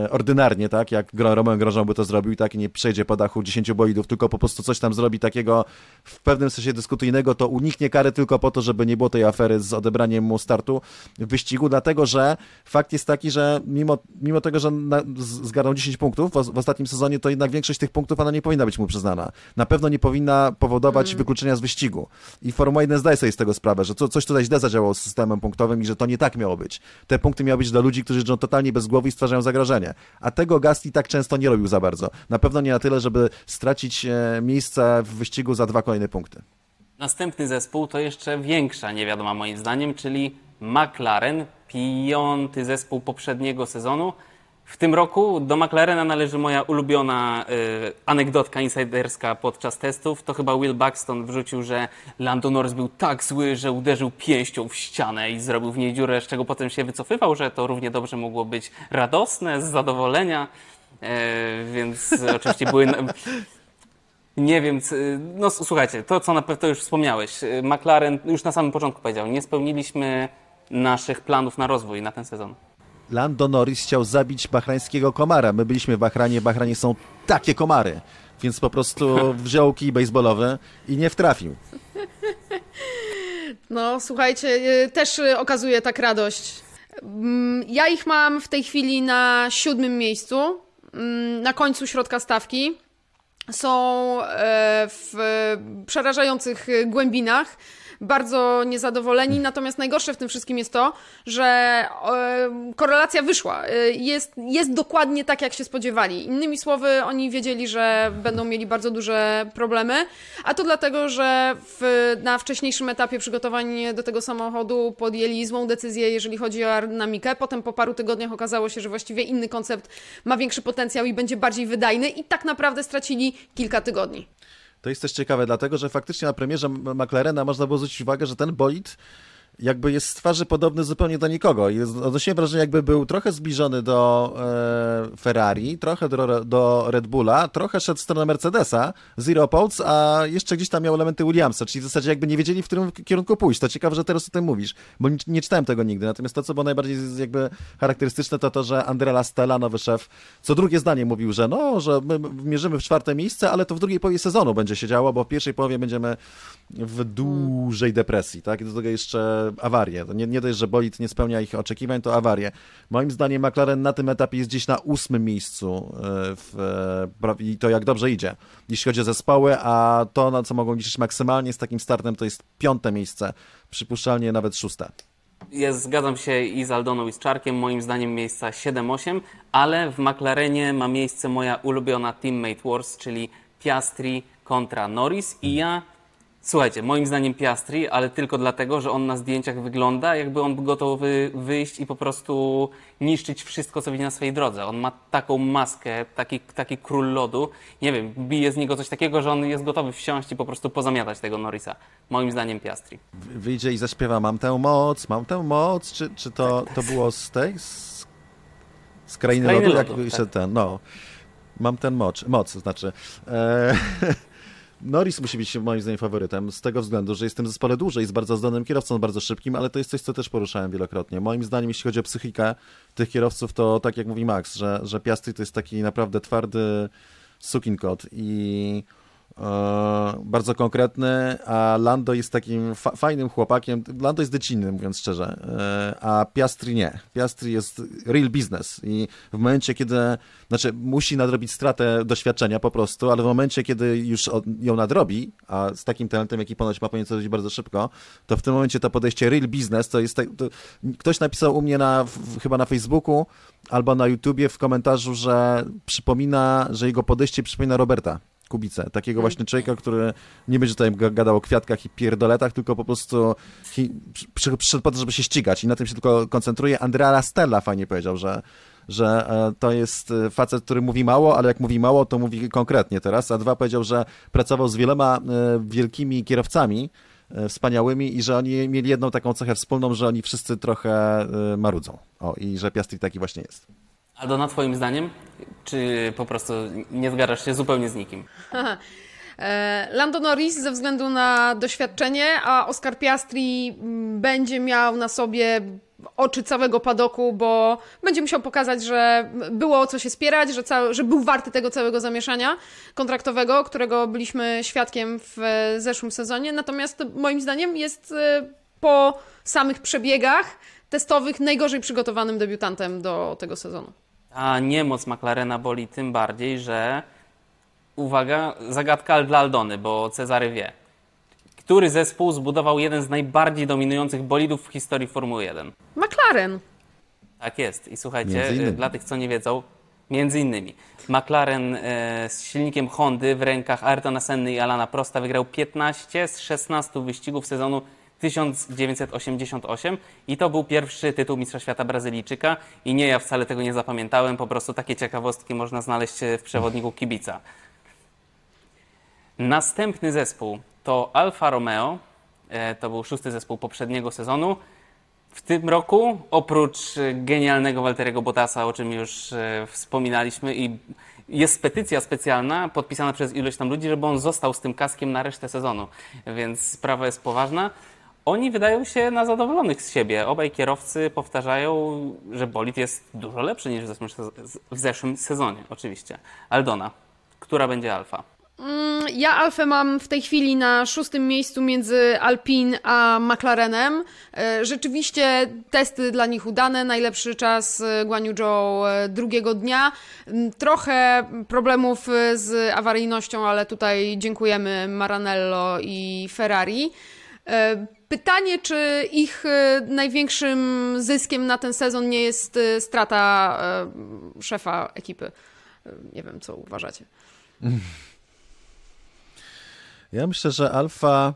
ordynarnie, tak, jak Romain Grosjean by to zrobił, tak, i nie przejdzie po dachu 10 bolidów, tylko po prostu coś tam zrobi takiego w pewnym sensie dyskusyjnego, to uniknie kary tylko po to, żeby nie było tej afery z odebraniem mu startu w wyścigu, dlatego, że fakt jest taki, że mimo, mimo tego, że na, zgarnął 10 punktów w, w, ostatnim sezonie, to jednak większość tych punktów ona nie powinna być mu przyznana. Na pewno nie powinna powodować mm. wykluczenia z wyścigu. I Formuła 1 zdaje sobie z tego sprawę, że co, coś tutaj źle zadziałało z systemem punktowym i że to nie tak miało być. Te punkty miały być dla ludzi, którzy jeżdżą totalnie bez głowy i stwarzają zagrożenie zagrożenie. A tego Gasly tak często nie robił za bardzo. Na pewno nie na tyle, żeby stracić e, miejsce w wyścigu za dwa kolejne punkty. Następny zespół to jeszcze większa niewiadoma moim zdaniem, czyli McLaren, piąty zespół poprzedniego sezonu. W tym roku do McLarena należy moja ulubiona y, anegdotka insiderska podczas testów. To chyba Will Buxton wrzucił, że Lando Norris był tak zły, że uderzył pięścią w ścianę i zrobił w niej dziurę, z czego potem się wycofywał, że to równie dobrze mogło być radosne, z zadowolenia. E, więc oczywiście były... Nie wiem, no słuchajcie, to co na pewno już wspomniałeś. McLaren już na samym początku powiedział, nie spełniliśmy naszych planów na rozwój na ten sezon. Lando Norris chciał zabić bahrańskiego komara. My byliśmy w Bahranie, Bahranie są takie komary. Więc po prostu wziął kij baseballowy i nie wtrafił. No, słuchajcie, y, też y, okazuje tak radość. Mm, ja ich mam w tej chwili na siódmym miejscu, mm, na końcu środka stawki. Są e, w przerażających głębinach bardzo niezadowoleni. Natomiast najgorsze w tym wszystkim jest to, że korelacja wyszła. E, jest, jest dokładnie tak, jak się spodziewali. Innymi słowy, oni wiedzieli, że będą mieli bardzo duże problemy, a to dlatego, że w, na wcześniejszym etapie przygotowań do tego samochodu podjęli złą decyzję, jeżeli chodzi o aerodynamikę. Potem po paru tygodniach okazało się, że właściwie inny koncept ma większy potencjał i będzie bardziej wydajny i tak naprawdę stracili kilka tygodni. To jest też ciekawe, dlatego że faktycznie na premierze McLarena można było zwrócić uwagę, że ten bolid jakby jest z twarzy podobny zupełnie do nikogo. Odnosiłem wrażenie, jakby był trochę zbliżony do e, Ferrari, trochę do, do, Red Bulla, trochę szedł w stronę Mercedesa, Zero Poles, a jeszcze gdzieś tam miał elementy Williamsa, czyli w zasadzie jakby nie wiedzieli, w którym kierunku pójść. To ciekawe, że teraz o tym mówisz, bo nie, nie czytałem tego nigdy. Natomiast to, co było najbardziej jakby charakterystyczne, to to, że Andrea Stella, nowy szef, co drugie zdanie mówił, że no, że my mierzymy w czwarte miejsce, ale to w drugiej połowie sezonu będzie się działo, bo w pierwszej połowie będziemy w dużej depresji, tak? I do tego jeszcze awarię. To nie, nie dość, że bolid nie spełnia ich oczekiwań, to awarię. Moim zdaniem McLaren na tym etapie jest gdzieś na ósmym miejscu e, w, e, i to jak dobrze idzie, jeśli chodzi o zespoły, a to, na co mogą liczyć maksymalnie z takim startem, to jest piąte miejsce, przypuszczalnie nawet szóste. Jest, zgadzam się i z Aldoną i z Czarkiem, moim zdaniem miejsca 7-8, ale w McLarenie ma miejsce moja ulubiona teammate wars, czyli Piastri kontra Norris i ja Słuchajcie, moim zdaniem Piastri, ale tylko dlatego, że on na zdjęciach wygląda, jakby on gotowy wyjść i po prostu niszczyć wszystko, co widzi na swojej drodze. On ma taką maskę, taki, taki król lodu. Nie wiem, bije z niego coś takiego, że on jest gotowy wsiąść i po prostu pozamiatać tego Norrisa. Moim zdaniem Piastri. Wyjdzie i zaśpiewa mam tę moc, mam tę moc. Czy, czy to, to było z tej? Z, z krainy, z krainy lodu? lodu jak tak. ten, no. Mam ten moc, moc znaczy. E Norris musi być moim zdaniem faworytem z tego względu, że jest w tym zespole dłużej, jest bardzo zdolnym kierowcą, bardzo szybkim, ale to jest coś, co też poruszałem wielokrotnie. Moim zdaniem, jeśli chodzi o psychikę tych kierowców, to tak jak mówi Max, że, że Piastri to jest taki naprawdę twardy sukinkot i bardzo konkretny, a Lando jest takim fa fajnym chłopakiem. Lando jest dziecinny, mówiąc szczerze, e, a Piastri nie. Piastri jest real business i w momencie, kiedy, znaczy musi nadrobić stratę doświadczenia po prostu, ale w momencie, kiedy już ją nadrobi, a z takim talentem, jaki ponoć ma, powinien zrobić bardzo szybko, to w tym momencie to podejście real business to jest, tak, to, ktoś napisał u mnie na, w, chyba na Facebooku albo na YouTubie w komentarzu, że przypomina, że jego podejście przypomina Roberta Kubicę. Takiego mm. właśnie człowieka, który nie będzie tutaj gadał o kwiatkach i pierdoletach, tylko po prostu przyszedł po to, żeby się ścigać i na tym się tylko koncentruje. Andrea Stella fajnie powiedział, że że e, to jest e, facet, który mówi mało, ale jak mówi mało, to mówi konkretnie teraz. A dwa powiedział, że pracował z wieloma e, wielkimi kierowcami, wspaniałymi i że oni mieli jedną taką cechę wspólną, że oni wszyscy trochę marudzą. O, i że Piastri taki właśnie jest. Aldona, twoim zdaniem? Czy po prostu nie zgadzasz się zupełnie z nikim? E, Lando Norris ze względu na doświadczenie, a Oscar Piastri mm, będzie miał na sobie oczy całego padoku, bo będzie musiał pokazać, że było o co się spierać, że, że był warty tego całego zamieszania kontraktowego, którego byliśmy świadkiem w zeszłym sezonie. Natomiast moim zdaniem jest e, po samych przebiegach testowych najgorzej przygotowanym debiutantem do tego sezonu. A niemoc McLarena boli tym bardziej, że uwaga, zagadka dla Aldony, bo Cezary wie. Który zespół zbudował jeden z najbardziej dominujących bolidów w historii Formuły 1? McLaren. Tak jest. I słuchajcie, dla tych, co nie wiedzą, między innymi McLaren e, z silnikiem Hondy w rękach Ayrtona Senny i Alana Prosta wygrał 15 z 16 wyścigów sezonu 1988 i to był pierwszy tytuł Mistrza Świata Brazylijczyka i nie, ja wcale tego nie zapamiętałem, po prostu takie ciekawostki można znaleźć w przewodniku kibica. Następny zespół to Alfa Romeo, e, to był szósty zespół poprzedniego sezonu. W tym roku, oprócz genialnego Walteriego Bottasa, o czym już e, wspominaliśmy i jest petycja specjalna podpisana przez ilość tam ludzi, żeby on został z tym kaskiem na resztę sezonu, więc sprawa jest poważna. Oni wydają się na zadowolonych z siebie. Obaj kierowcy powtarzają, że bolid jest dużo lepszy niż w zeszłym, sezonie, oczywiście. Aldona, która będzie alfa? Mm, ja Alfę mam w tej chwili na szóstym miejscu między Alpine a McLarenem. E, rzeczywiście testy dla nich udane, najlepszy czas e, Guan Yu Zhou e, drugiego dnia. Mm, trochę problemów z awaryjnością, ale tutaj dziękujemy Maranello i Ferrari. Pytanie, czy ich największym zyskiem na ten sezon nie jest strata szefa ekipy? Nie wiem, co uważacie. Ja myślę, że Alfa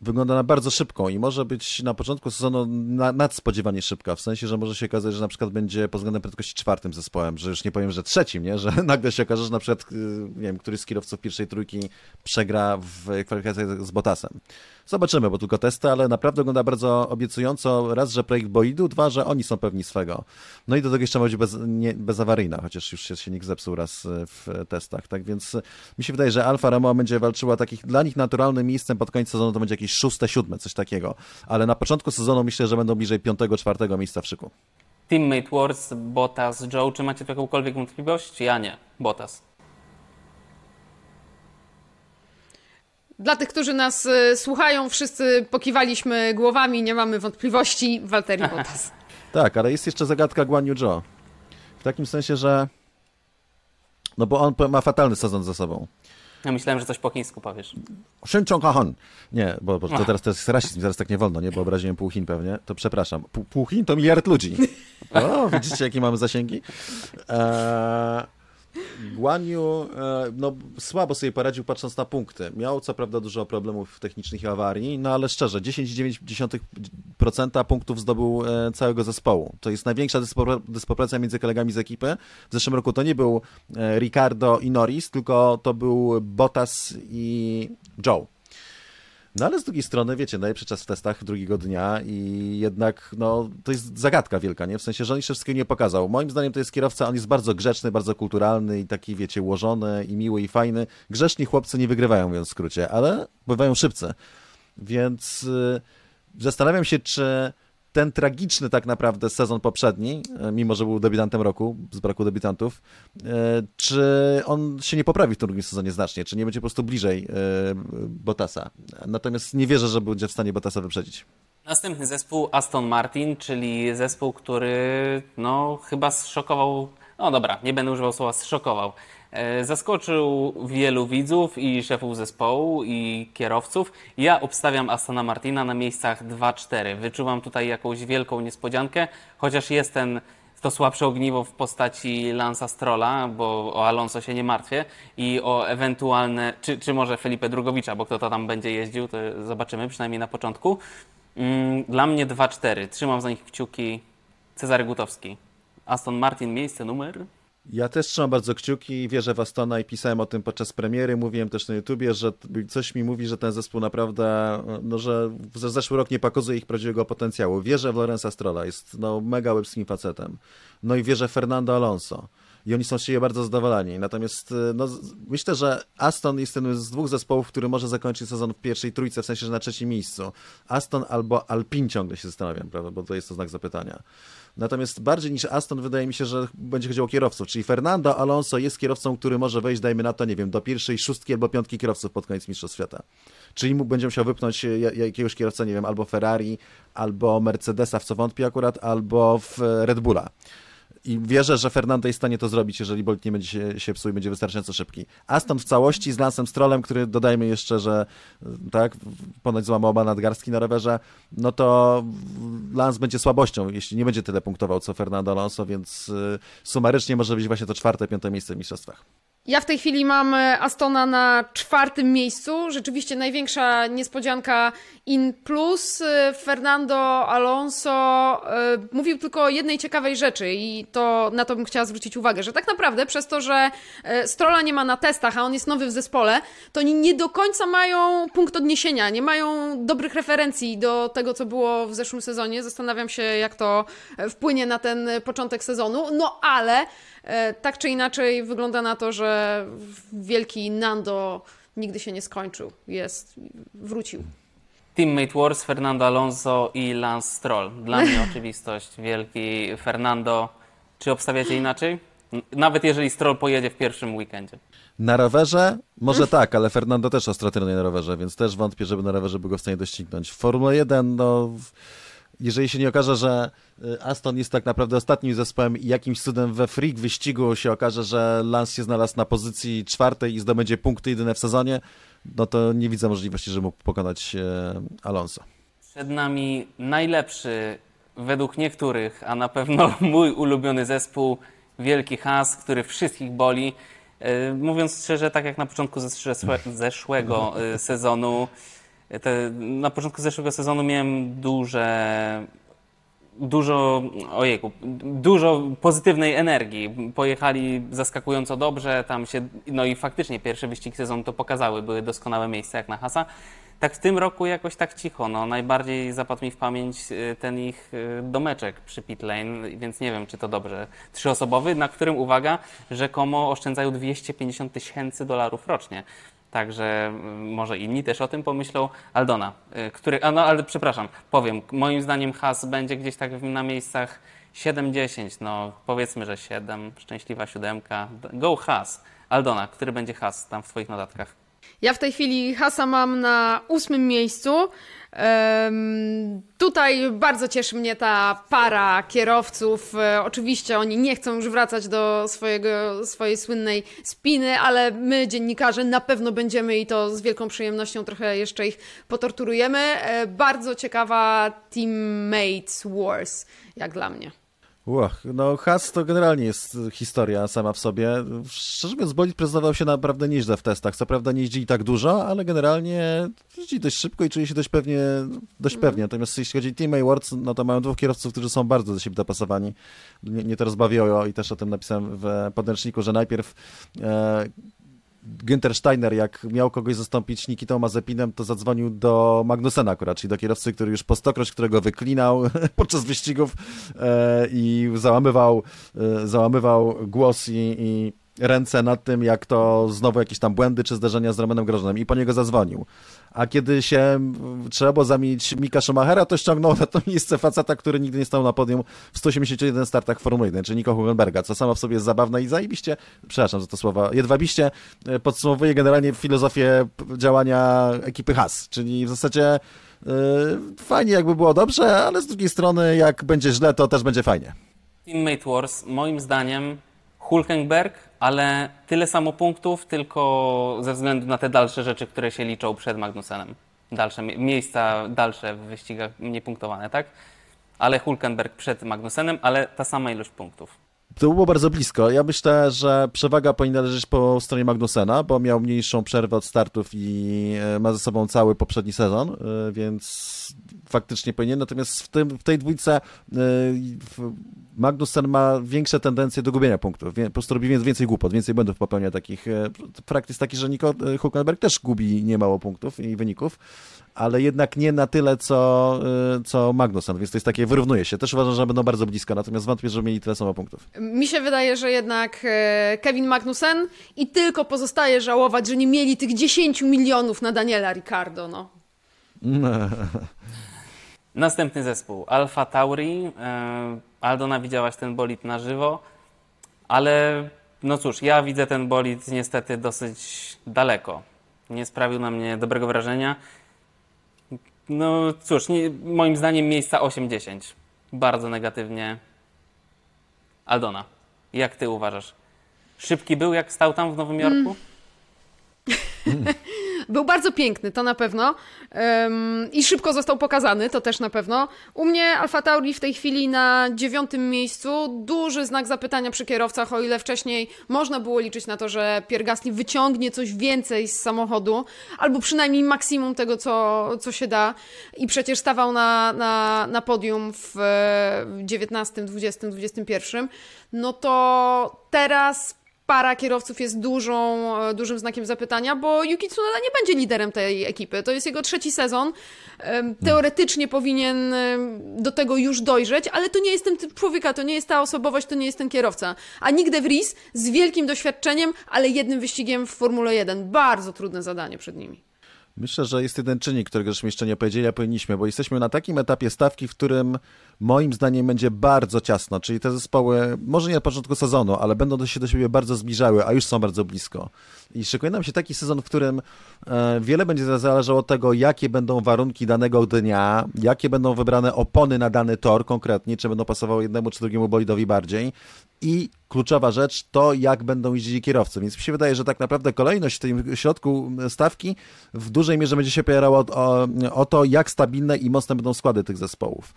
wygląda na bardzo szybką i może być na początku sezonu na, nadspodziewanie szybka, w sensie, że może się okazać, że na przykład będzie pod względem prędkości czwartym zespołem, że już nie powiem, że trzecim, nie? że nagle się okaże, że na przykład y, nie wiem, któryś z kierowców pierwszej trójki przegra w kwalifikacjach z Botasem. Zobaczymy, bo tylko testy, ale naprawdę wygląda bardzo obiecująco. Raz, że projekt Boidu, dwa, że oni są pewni swego. No i do tego jeszcze ma być bez, nie, bezawaryjna, chociaż już się silnik zepsuł raz e, w testach. Tak więc mi się wydaje, że Alfa Romeo będzie walczyła takich dla nich naturalnym miejscem pod koniec sezonu to będzie jakieś szóste, siódme, coś takiego. Ale na początku sezonu myślę, że będą bliżej piątego, czwartego miejsca w szyku. Teammate Wars, Bottas, Joe, czy macie jakąkolwiek wątpliwość? Ja nie. Bottas. Dla tych, którzy nas y, słuchają, wszyscy pokiwaliśmy głowami, nie mamy wątpliwości. Walteri Bottas. tak, ale jest jeszcze zagadka Guan Yu Zhou. W takim sensie, że no bo on ma fatalny sezon za sobą. Ja myślałem, że coś po chińsku powiesz. Shin Chong Han. Nie, bo, bo to teraz to jest rasizm, zaraz tak nie wolno, nie? Bo obraziłem pół Chin pewnie. To przepraszam. Pół, pół Chin to miliard ludzi. O, widzicie, jakie mamy zasięgi? Eee, Guan Yu, e, no, słabo sobie poradził patrząc na punkty. Miał co prawda dużo problemów technicznych i awarii, no ale szczerze, 10,9% punktów zdobył e, całego zespołu. To jest największa dysproporcja między kolegami z ekipy. W zeszłym roku to nie był e, Ricardo i Norris, tylko to był Bottas i Joe. No ale z drugiej strony, wiecie, najlepszy czas w testach drugiego dnia i jednak, no, to jest zagadka wielka, nie? W sensie, że on jeszcze wszystkiego nie pokazał. Moim zdaniem to jest kierowca, on jest bardzo grzeczny, bardzo kulturalny i taki, wiecie, ułożony i miły i fajny. Grzeszni chłopcy nie wygrywają, mówiąc w skrócie, ale bywają szybcy. Więc yy, zastanawiam się, czy ten tragiczny tak naprawdę sezon poprzedni, e, mimo że był debiutantem roku, z braku debiutantów, e, czy on się nie poprawi w tym drugim sezonie znacznie, czy nie będzie po prostu bliżej e, Bottasa. Natomiast nie wierzę, że będzie w stanie Bottasa wyprzedzić. Następny zespół Aston Martin, czyli zespół, który no chyba zszokował, no dobra, nie będę używał słowa zszokował, zaskoczył wielu widzów i szefów zespołu i kierowców. Ja obstawiam Astona Martina na miejscach 2-4. Wyczuwam tutaj jakąś wielką niespodziankę, chociaż jest ten to słabsze ogniwo w postaci Lansa Strolla, bo o Alonso się nie martwię i o ewentualne, czy, czy może Felipe Drugowicza, bo kto to tam będzie jeździł, to zobaczymy, przynajmniej na początku. Mm, dla mnie 2-4. Trzymam za nich kciuki Cezary Gutowski. Aston Martin, miejsce numer ja też trzymam bardzo kciuki i wierzę w Astona i pisałem o tym podczas premiery. Mówiłem też na YouTubie, że coś mi mówi, że ten zespół naprawdę, no, że zeszły rok nie pokazuje ich prawdziwego potencjału. Wierzę w Lorenza Strolla, jest no, mega łebskim facetem. No i wierzę w Fernando Alonso. I oni są z siebie bardzo zadowoleni. Natomiast no, myślę, że Aston jest jednym z dwóch zespołów, który może zakończyć sezon w pierwszej trójce, w sensie, że na trzecim miejscu. Aston albo Alpin ciągle się zastanawiam, prawda, bo to jest to znak zapytania. Natomiast bardziej niż Aston wydaje mi się, że będzie chodziło o kierowców, czyli Fernando Alonso jest kierowcą, który może wejść, dajmy na to, nie wiem, do pierwszej szóstki albo piątki kierowców pod koniec Mistrzostw Świata. Czyli mu będzie musiał wypnąć jakiegoś kierowcę, nie wiem, albo Ferrari, albo Mercedesa, w co wątpię akurat, albo w Red Bulla. I wierzę, że Fernando jest w stanie to zrobić, jeżeli Bolt nie będzie się, się psuł i będzie wystarczająco szybki. Aston w całości z Lansem Strollem, który dodajmy jeszcze, że tak, ponoć złamał oba nadgarstki na rowerze, no to Lans będzie słabością, jeśli nie będzie tyle punktował co Fernando Alonso, więc y, sumarycznie może być właśnie to czwarte, piąte miejsce w mistrzostwach. Ja w tej chwili mam e, Astona na czwartym miejscu. Rzeczywiście największa niespodzianka in plus. E, Fernando Alonso e, mówił tylko o jednej ciekawej rzeczy i to na to bym chciała zwrócić uwagę, że tak naprawdę przez to, że Strola nie ma na testach, a on jest nowy w zespole, to oni nie do końca mają punkt odniesienia, nie mają dobrych referencji do tego, co było w zeszłym sezonie. Zastanawiam się, jak to wpłynie na ten początek sezonu. No ale tak czy inaczej wygląda na to, że wielki Nando nigdy się nie skończył. Jest, wrócił. Teammate Wars, Fernando Alonso i Lance Stroll. Dla mnie oczywistość. Wielki Fernando. Czy obstawiacie inaczej? Nawet jeżeli Stroll pojedzie w pierwszym weekendzie. Na rowerze? Może tak, ale Fernando też ostro trenuje na rowerze, więc też wątpię, żeby na rowerze był go w stanie doścignąć. Formuła 1, no jeżeli się nie okaże, że y, Aston jest tak naprawdę ostatnim zespołem i jakimś cudem we freak wyścigu się okaże, że Lance się znalazł na pozycji czwartej i zdobędzie punkty jedyne w sezonie, no to nie widzę możliwości, że mógł pokonać e, Alonso. Przed nami najlepszy według niektórych, a na pewno mój ulubiony zespół, Wielki Has, który wszystkich boli. E, mówiąc szczerze, tak jak na początku zeszłego sezonu, te, na początku zeszłego sezonu miałem duże dużo, ojejku, dużo pozytywnej energii. Pojechali zaskakująco dobrze, tam się, no i faktycznie pierwsze wyścigi sezonu to pokazały, były doskonałe miejsca jak na Hasa. Tak w tym roku jakoś tak cicho, no najbardziej zapadł mi w pamięć y, ten ich y, domeczek przy pit lane, więc nie wiem, czy to dobrze. Trzyosobowy, na którym, uwaga, rzekomo oszczędzają 250 tysięcy dolarów rocznie. Także mm, może inni też o tym pomyślą. Aldona, y, który, a no ale przepraszam, powiem, moim zdaniem has będzie gdzieś tak na miejscach 7-10, no powiedzmy, że 7, szczęśliwa siódemka. Go has. Aldona, który będzie has tam w Twoich notatkach? Ja w tej chwili Hasa mam na ósmym miejscu. Tutaj bardzo cieszy mnie ta para kierowców. E, oczywiście oni nie chcą już wracać do swojego, swojej słynnej spiny, ale my, dziennikarze, na pewno będziemy i to z wielką przyjemnością trochę jeszcze ich potorturujemy. E, bardzo ciekawa Teammates Wars, jak dla mnie. Uch, no Has to generalnie jest historia sama w sobie. Szczerze mówiąc, bolid prezentował się naprawdę nieźle w testach. Co prawda nie jeździli tak dużo, ale generalnie jeździ dość szybko i czuje się dość pewnie, dość mm. pewnie. Natomiast jeśli chodzi o Team Awards, no to mają dwóch kierowców, którzy są bardzo do siebie dopasowani. Nie, to rozbawiło i też o tym napisałem w podręczniku, że najpierw e, Günther Steiner, jak miał kogoś zastąpić Nikitą Mazepinem, to zadzwonił do Magnusena akurat, czyli do kierowcy, który już po stokroć, którego wyklinał podczas wyścigów e, i załamywał, e, załamywał głos i, i ręce nad tym, jak to znowu jakieś tam błędy czy zdarzenia z Romanem Grożnem i po niego zadzwonił. A kiedy się trzeba było zamienić Mika Schumachera, to ściągnął na to miejsce faceta, który nigdy nie stał na podium w 181 startach Formuły 1, czyli Nico Hugenberga, co samo w sobie jest zabawne i zajebiście, przepraszam za to słowa, jedwabiście e, podsumowuje generalnie filozofię działania ekipy Haas, czyli w zasadzie yy, fajnie jakby było dobrze, ale z drugiej strony jak będzie źle, to też będzie fajnie. Teammate Wars moim zdaniem Hulkenberg, ale tyle samo punktów, tylko ze względu na te dalsze rzeczy, które się liczą przed Magnusenem. Dalsze miejsca, dalsze w wyścigach niepunktowane, tak? Ale Hulkenberg przed Magnusenem, ale ta sama ilość punktów. To było bardzo blisko. Ja myślę, że przewaga powinna leżeć po stronie Magnusena, bo miał mniejszą przerwę od startów i e, ma ze sobą cały poprzedni sezon, e, więc faktycznie powinien. Natomiast w, tym, w tej dwójce e, Magnussen ma większe tendencje do gubienia punktów. Po prostu robi więcej głupot, więcej błędów popełnia takich. Fakt jest taki, że Nico Hulkenberg też gubi niemało punktów i wyników ale jednak nie na tyle, co, co Magnussen, więc to jest takie, wyrównuje się. Też uważam, że będą bardzo blisko, natomiast wątpię, że mieli tyle samo punktów. Mi się wydaje, że jednak e, Kevin Magnussen i tylko pozostaje żałować, że nie mieli tych 10 milionów na Daniela Ricardo, no. Następny zespół, Alfa Tauri. E, Aldona, widziałaś ten bolid na żywo, ale no cóż, ja widzę ten bolid niestety dosyć daleko. Nie sprawił na mnie dobrego wrażenia. No cóż, nie, moim zdaniem miejsca 8-10. Bardzo negatywnie. Aldona, jak ty uważasz? Szybki był, jak stał tam w Nowym Jorku? Mm. Był bardzo piękny, to na pewno. Um, I szybko został pokazany, to też na pewno. U mnie Alfa Tauri w tej chwili na dziewiątym miejscu. Duży znak zapytania przy kierowcach, o ile wcześniej można było liczyć na to, że Pierre Gasly wyciągnie coś więcej z samochodu, albo przynajmniej maksimum tego, co, co się da. I przecież stawał na, na, na podium w 19, 20, 21. No to teraz para kierowców jest dużą, e, dużym znakiem zapytania, bo Yuki Tsunoda nie będzie liderem tej ekipy. To jest jego trzeci sezon. Teoretycznie powinien do tego już dojrzeć, ale to nie jest ten typ człowieka, to nie jest ta osobowość, to nie jest ten kierowca. A Nick De Vries z wielkim doświadczeniem, ale jednym wyścigiem w Formule 1. Bardzo trudne zadanie przed nimi. Myślę, że jest jeden czynnik, którego żeśmy jeszcze nie powiedzieli, a powinniśmy, bo jesteśmy na takim etapie stawki, w którym moim zdaniem będzie bardzo ciasno, czyli te zespoły, może nie na początku sezonu, ale będą się do siebie bardzo zbliżały, a już są bardzo blisko. I szykuje nam się taki sezon, w którym e, wiele będzie zależało od tego, jakie będą warunki danego dnia, jakie będą wybrane opony na dany tor konkretnie, czy będą pasowały jednemu czy drugiemu bolidowi bardziej. I kluczowa rzecz to, jak będą jeździli kierowcy. Więc mi się wydaje, że tak naprawdę kolejność w tym środku stawki w dużej mierze będzie się opierała o, o, o to, jak stabilne i mocne będą składy tych zespołów.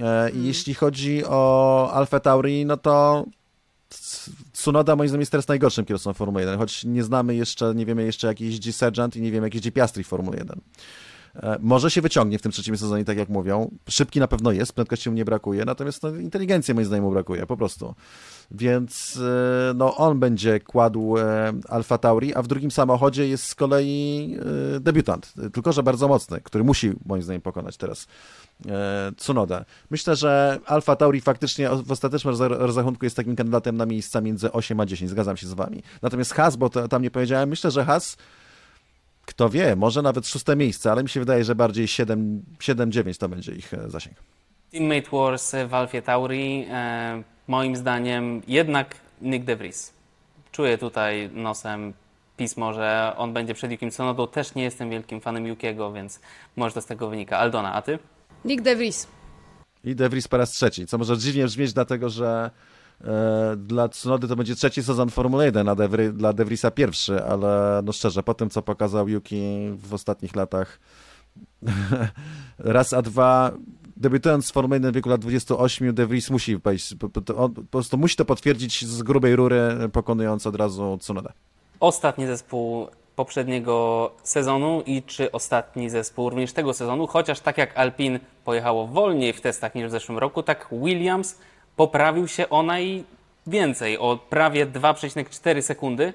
E, I jeśli chodzi o Alfa Tauri, no to Tsunoda moim zdaniem jest teraz najgorszym kierowcą Formuły 1, choć nie znamy jeszcze, nie wiemy jeszcze jak jeździ Sergeant i nie wiemy jak jeździ Piastri w Formule 1. E, może się wyciągnie w tym trzecim sezonie, tak jak mówią. Szybki na pewno jest, prędkości mu nie brakuje, natomiast no, inteligencji moim zdaniem mu brakuje, po prostu. Więc e, no, on będzie kładł Alfa Tauri, a w drugim samochodzie jest z kolei debiutant, tylko że bardzo mocny, który musi moim zdaniem pokonać teraz E, Tsunoda. Myślę, że Alfa Tauri faktycznie w ostatecznym rozrachunku jest takim kandydatem na miejsca między 8 a 10, zgadzam się z wami. Natomiast Has, bo to, tam nie powiedziałem, myślę, że Has, kto wie, może nawet szóste miejsce, ale mi się wydaje, że bardziej 7-9 to będzie ich e, zasięg. Teammate Wars w Alfie Tauri, e, moim zdaniem jednak Nick De Vries. Czuję tutaj nosem pismo, że on będzie przed Yukim Tsunodą. Też nie jestem wielkim fanem Yukiego, więc może to z tego wynika. Aldona, a ty? Nick De Vries. I De Vries po raz trzeci, co może dziwnie brzmieć, dlatego że dla Tsunody to będzie trzeci sezon Formuły 1, a De Vries, dla De Vriesa pierwszy, ale no szczerze, po tym co pokazał Yuki w ostatnich latach, raz a dwa, debiutując w Formuły 1 w wieku lat 28, De Vries musi wejść, po prostu musi to potwierdzić z grubej rury, pokonując od razu Tsunodę. Ostatni zespół poprzedniego sezonu i czy ostatni zespół również tego sezonu, chociaż tak jak Alpine pojechało wolniej w testach niż w zeszłym roku, tak Williams poprawił się ona i więcej, o prawie 2,4 sekundy.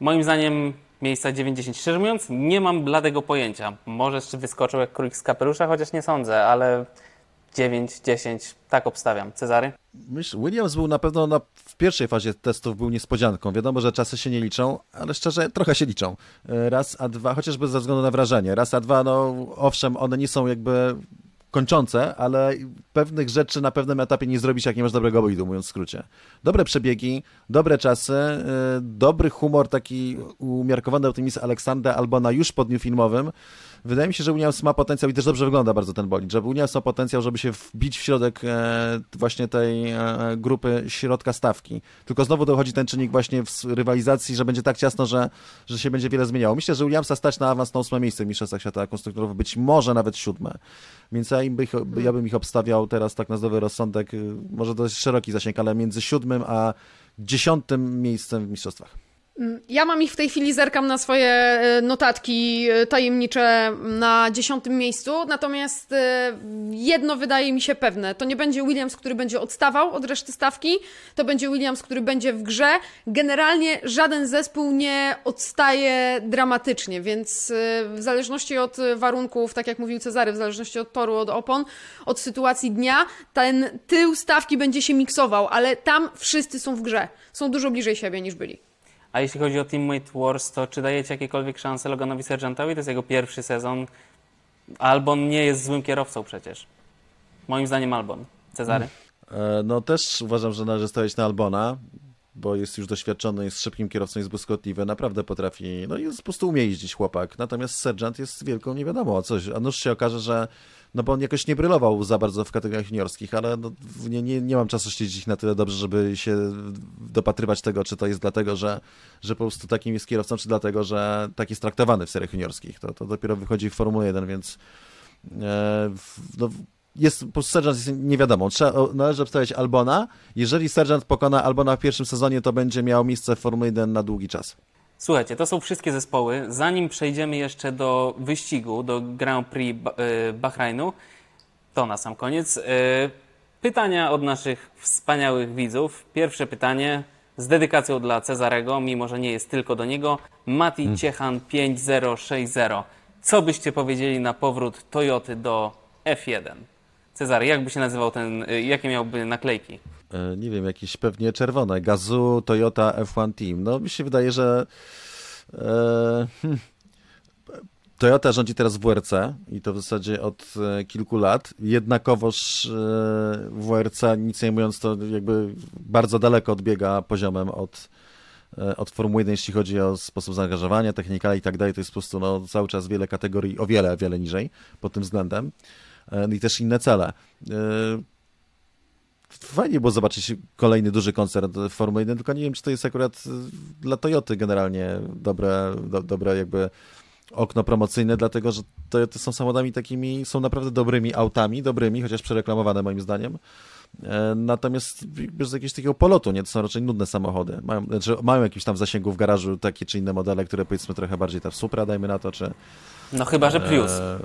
Moim zdaniem miejsca 90. Szczerze mówiąc, nie mam bladego pojęcia. Może jeszcze wyskoczył jak królik z kapelusza, chociaż nie sądzę, ale 9, 10, tak obstawiam. Cezary? Williams był na pewno na, w pierwszej fazie testów był niespodzianką. Wiadomo, że czasy się nie liczą, ale szczerze trochę się liczą. E, raz, a dwa, chociażby ze względu na wrażenie. Raz, a dwa, no owszem, one nie są jakby kończące, ale pewnych rzeczy na pewnym etapie nie zrobisz, jak nie masz dobrego bolidu, mówiąc w skrócie. Dobre przebiegi, dobre czasy, yy, dobry humor, taki umiarkowany optymizm Aleksandra Albona już po dniu filmowym, Wydaje mi się, że Williams ma potencjał i też dobrze wygląda bardzo ten bolid, że Williams ma potencjał, żeby się wbić w środek e, właśnie tej e, grupy środka stawki. Tylko znowu dochodzi ten czynnik właśnie w rywalizacji, że będzie tak ciasno, że, że się będzie wiele zmieniało. Myślę, że Williamsa stać na awans na ósme miejsce w Mistrzostwach Świata Konstruktorów, być może nawet siódme. Więc ja, ich, ja bym ich obstawiał teraz tak na zdrowy rozsądek, może dość szeroki zasięg, ale między siódmym a dziesiątym miejscem w Mistrzostwach. Mm, ja mam ich w tej chwili, zerkam na swoje e, notatki e, tajemnicze na dziesiątym miejscu, natomiast e, jedno wydaje mi się pewne. To nie będzie Williams, który będzie odstawał od reszty stawki, to będzie Williams, który będzie w grze. Generalnie żaden zespół nie odstaje dramatycznie, więc w zależności od warunków, tak jak mówił Cezary, w zależności od toru, od opon, od sytuacji dnia, ten tył stawki będzie się miksował, ale tam wszyscy są w grze. Są dużo bliżej siebie niż byli. A jeśli chodzi o Teammate Wars, to czy dajecie jakiekolwiek szanse Loganowi Sergeantowi? To jest jego pierwszy sezon. Albon nie jest złym kierowcą przecież. Moim zdaniem Albon. Cezary? E, no też uważam, że należy stawiać na Albona. Bo jest już doświadczony, jest szybkim kierowcą, jest błyskotliwy, naprawdę potrafi, no jest po prostu umie jeździć chłopak. Natomiast Sergeant jest wielką nie wiadomo coś, a nuż się okaże, że no bo on jakoś nie brylował za bardzo w kategoriach juniorskich, ale no, nie, nie, nie mam czasu śledzić na tyle dobrze, żeby się dopatrywać tego, czy to jest dlatego, że, że po prostu takim jest kierowcą, czy dlatego, że tak jest traktowany w seriach juniorskich. To, to dopiero wychodzi w Formule 1, więc e, no, jest, Sergeant jest nie wiadomo. Trzeba, należy obstawiać Albona. Jeżeli Sergeant pokona Albona w pierwszym sezonie, to będzie miał miejsce w Formule 1 na długi czas. Słuchajcie, to są wszystkie zespoły. Zanim przejdziemy jeszcze do wyścigu, do Grand Prix e, Bahrainu, to na sam koniec. E, pytania od naszych wspaniałych widzów. Pierwsze pytanie z dedykacją dla Cezarego, mimo że nie jest tylko do niego. Mati hmm. Ciechan 5060. Co byście powiedzieli na powrót Toyoty do F1? Cezary, jak by się nazywał ten, e, jakie miałby naklejki? E, nie wiem, jakieś pewnie czerwone. Gazu, Toyota, F1 Team. No mi się wydaje, że e, hmm, Toyota rządzi teraz WRC i to w zasadzie od e, kilku lat. Jednakowoż WRC, nic nie mówiąc, to jakby bardzo daleko odbiega poziomem od, od Formuły 1, jeśli chodzi o sposób zaangażowania, technika i tak dalej. To jest po prostu no, cały czas wiele kategorii, o wiele, wiele niżej pod tym względem. E, I też inne cele fajnie było zobaczyć kolejny duży koncert Formuły 1, tylko nie wiem, czy to jest akurat y, dla Toyoty generalnie dobre, do, dobre jakby okno promocyjne, dlatego że Toyoty są samochodami takimi, są naprawdę dobrymi autami, dobrymi, chociaż przereklamowane moim zdaniem. E, natomiast bez jakiegoś takiego polotu, nie? To są raczej nudne samochody. Mają, znaczy mają jakiś tam w zasięgu w garażu takie czy inne modele, które powiedzmy trochę bardziej ta Supra, dajmy na to, czy... No chyba, że Prius. E,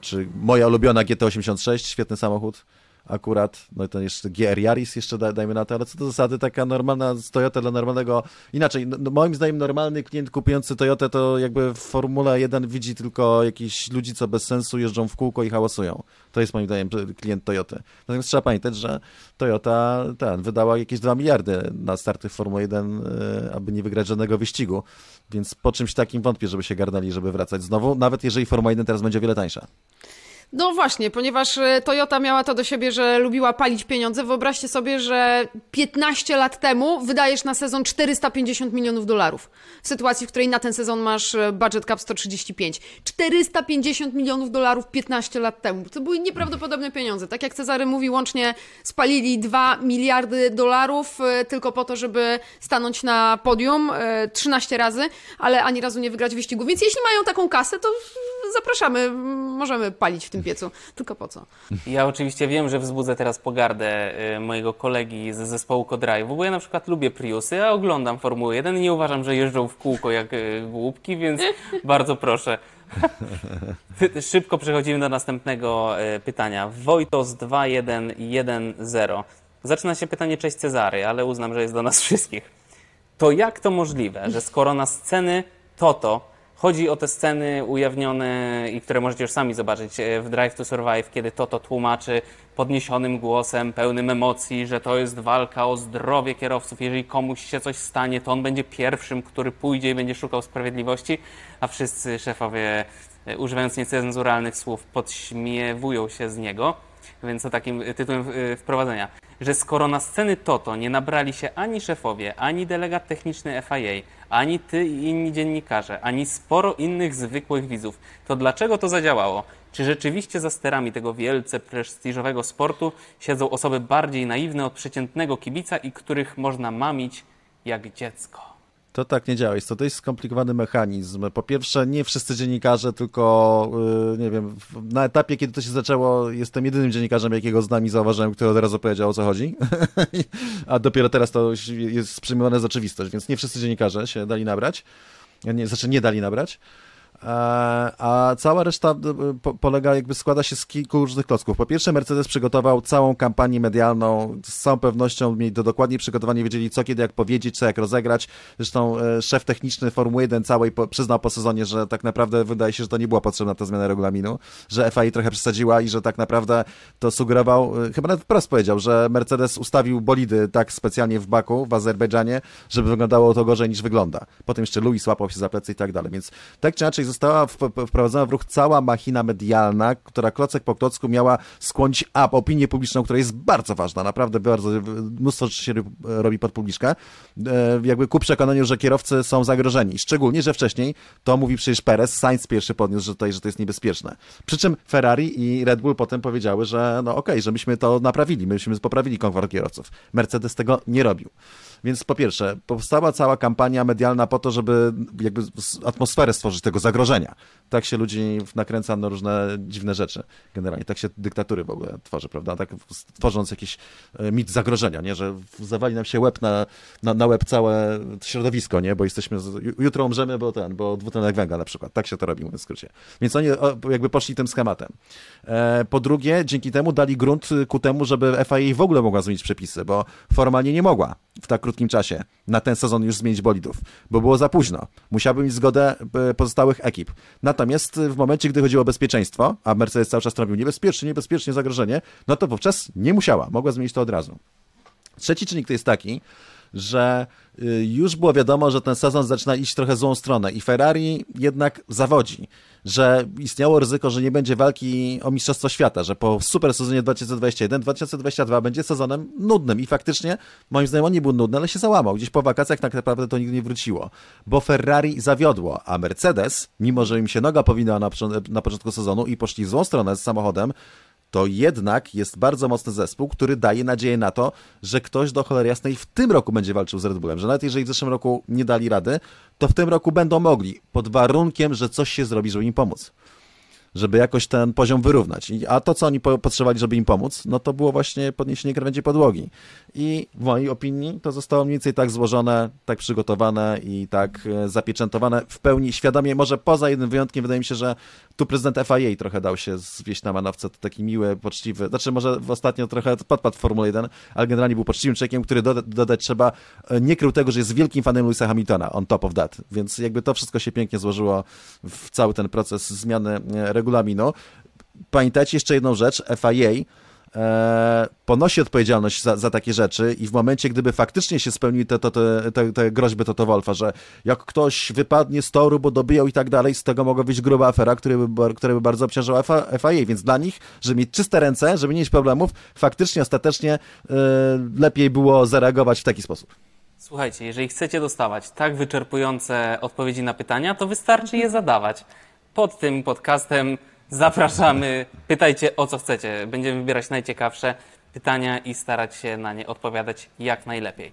czy moja ulubiona GT86, świetny samochód akurat, no to jeszcze GR Yaris jeszcze dajmy na to, ale co do zasady taka normalna Toyota dla normalnego, inaczej, no, no, moim zdaniem normalny klient kupujący Toyotę to jakby w Formule 1 widzi tylko jakichś ludzi, co bez sensu jeżdżą w kółko i hałasują. To jest moim zdaniem klient Toyoty. Natomiast trzeba pamiętać, że Toyota ten, wydała jakieś 2 miliardy na starty w Formule 1, e, aby nie wygrać żadnego wyścigu, więc po czymś takim wątpię, żeby się garnęli, żeby wracać znowu, nawet jeżeli Formuła 1 teraz będzie o wiele tańsza. No właśnie, ponieważ e, Toyota miała to do siebie, że lubiła palić pieniądze. Wyobraźcie sobie, że 15 lat temu wydajesz na sezon 450 milionów dolarów. W sytuacji, w której na ten sezon masz e, budget cap 135. 450 milionów dolarów 15 lat temu. To były nieprawdopodobne pieniądze. Tak jak Cezary mówi, łącznie spalili 2 miliardy dolarów e, tylko po to, żeby stanąć na podium 13 razy, ale ani razu nie wygrać wyścigu. Więc jeśli mają taką kasę, to zapraszamy, możemy palić w tym piecu. Tylko po co? Ja oczywiście wiem, że wzbudzę teraz pogardę y, mojego kolegi z zespołu Codrive, bo ja na przykład lubię Priusy, a oglądam Formułę 1 i nie uważam, że jeżdżą w kółko jak y, głupki, więc bardzo proszę. Szybko przechodzimy do następnego y, pytania. Wojtos 2110. Zaczyna się pytanie Cześć Cezary, ale uznam, że jest do nas wszystkich. To jak to możliwe, że skoro na sceny Toto Chodzi o te sceny ujawnione i które możecie już sami zobaczyć e, w Drive to Survive, kiedy Toto tłumaczy podniesionym głosem, pełnym emocji, że to jest walka o zdrowie kierowców. Jeżeli komuś się coś stanie, to on będzie pierwszym, który pójdzie i będzie szukał sprawiedliwości, a wszyscy szefowie, e, używając niecenzuralnych słów, podśmiewują się z niego. Więc to takim tytułem e, wprowadzenia że skoro na sceny Toto nie nabrali się ani szefowie, ani delegat techniczny FIA, ani ty i inni dziennikarze, ani sporo innych zwykłych widzów, to dlaczego to zadziałało? Czy rzeczywiście za sterami tego wielce prestiżowego sportu siedzą osoby bardziej naiwne od przeciętnego kibica i których można mamić jak dziecko? To tak nie działa. Jest to dość skomplikowany mechanizm. Po pierwsze, nie wszyscy dziennikarze, tylko yy, nie wiem, na etapie, kiedy to się zaczęło, jestem jedynym dziennikarzem, jakiego z nami zauważyłem, który od razu powiedział o co chodzi. A dopiero teraz to jest przyjmowane za oczywistość, więc nie wszyscy dziennikarze się dali nabrać. Nie, znaczy nie dali nabrać. E, a cała reszta e, polega, jakby składa się z kilku różnych klocków. Po pierwsze, Mercedes przygotował całą kampanię medialną, z całą pewnością mieli to dokładnie przygotowanie, wiedzieli co, kiedy, jak powiedzieć, co, jak rozegrać. Zresztą e, szef techniczny Formuły 1 całej przyznał po sezonie, że tak naprawdę wydaje się, że to nie była potrzebna ta zmiana regulaminu, że FIA trochę przesadziła i że tak naprawdę to sugerował, chyba nawet wprost powiedział, że Mercedes ustawił bolidy tak specjalnie w Baku, w Azerbejdżanie, żeby wyglądało to gorzej niż wygląda. Potem jeszcze Louis łapał się za plecy i tak dalej, więc tak czy inaczej została wprowadzona w ruch cała machina medialna, która klocek po klocku miała skłonić up opinię publiczną, która jest bardzo ważna, naprawdę bardzo, mnóstwo rzeczy się robi pod publiczkę, e, jakby ku przekonaniu, że kierowcy są zagrożeni. Szczególnie, że wcześniej to mówi przecież Perez, Sainz pierwszy podniósł, że, tutaj, że to jest niebezpieczne. Przy czym Ferrari i Red Bull potem powiedziały, że no okej, okay, że myśmy to naprawili, myśmy poprawili komfort kierowców. Mercedes tego nie robił. Więc po pierwsze, powstała cała kampania medialna po to, żeby jakby atmosferę stworzyć tego zagrożenia. Tak się ludzi nakręca na różne dziwne rzeczy. Generalnie tak się dyktatury w ogóle tworzy, prawda? Tak tworząc jakiś e, mit zagrożenia, nie? Że zawali nam się łeb na, na, na łeb całe środowisko, nie? Bo jesteśmy, jutro umrzemy, bo ten, bo dwutlenek węgla na przykład. Tak się to robi, mówiąc w skrócie. Więc oni jakby poszli tym schematem. E, po drugie, dzięki temu dali grunt ku temu, żeby FIA w ogóle mogła zmienić przepisy, bo formalnie nie mogła w tak krótkim czasie na ten sezon już zmienić bolidów, bo było za późno. Musiałby mieć zgodę e, pozostałych ekip. Natomiast w momencie, gdy chodziło o bezpieczeństwo, a Mercedes cały czas robił niebezpiecznie, niebezpiecznie zagrożenie, no to wówczas nie musiała, mogła zmienić to od razu. Trzeci czynnik to jest taki, że y, już było wiadomo, że ten sezon zaczyna iść trochę złą stronę i Ferrari jednak zawodzi, że istniało ryzyko, że nie będzie walki o Mistrzostwo Świata, że po super sezonie 2021 2022 będzie sezonem nudnym i faktycznie moim zdaniem on nie był nudny, ale się załamał. Gdzieś po wakacjach tak naprawdę to nigdy nie wróciło, bo Ferrari zawiodło, a Mercedes, mimo że im się noga powinna na, na początku sezonu i poszli w złą stronę z samochodem, to jednak jest bardzo mocny zespół, który daje nadzieję na to, że ktoś do cholery jasnej w tym roku będzie walczył z Red Bullem, że nawet jeżeli w zeszłym roku nie dali rady, to w tym roku będą mogli, pod warunkiem, że coś się zrobi, żeby im pomóc żeby jakoś ten poziom wyrównać. A to, co oni potrzebowali, żeby im pomóc, no to było właśnie podniesienie krawędzi podłogi. I w mojej opinii to zostało mniej więcej tak złożone, tak przygotowane i tak e, zapieczętowane w pełni świadomie. Może poza jednym wyjątkiem, wydaje mi się, że tu prezydent FIA trochę dał się zwieść na manowce, to taki miły, poczciwy, znaczy może ostatnio trochę podpadł w Formule 1, ale generalnie był poczciwym człowiekiem, który doda dodać trzeba, e, nie krył tego, że jest wielkim fanem Louisa Hamiltona, on top of that, więc jakby to wszystko się pięknie złożyło w cały ten proces zmiany e, regulaminu. Pamiętajcie jeszcze jedną rzecz, FIA e, ponosi odpowiedzialność za, za, takie rzeczy i w momencie, gdyby faktycznie się spełniły te, te, te, te groźby Toto Wolfa, że jak ktoś wypadnie z toru, bo dobijał i tak dalej, z tego mogła być gruba afera, która by, by bardzo obciążała FIA, więc dla nich, żeby mieć czyste ręce, żeby nie mieć problemów, faktycznie, ostatecznie e, lepiej było zareagować w taki sposób. Słuchajcie, jeżeli chcecie dostawać tak wyczerpujące odpowiedzi na pytania, to wystarczy je zadawać. Pod tym podcastem zapraszamy, pytajcie o co chcecie. Będziemy wybierać najciekawsze pytania i starać się na nie odpowiadać jak najlepiej.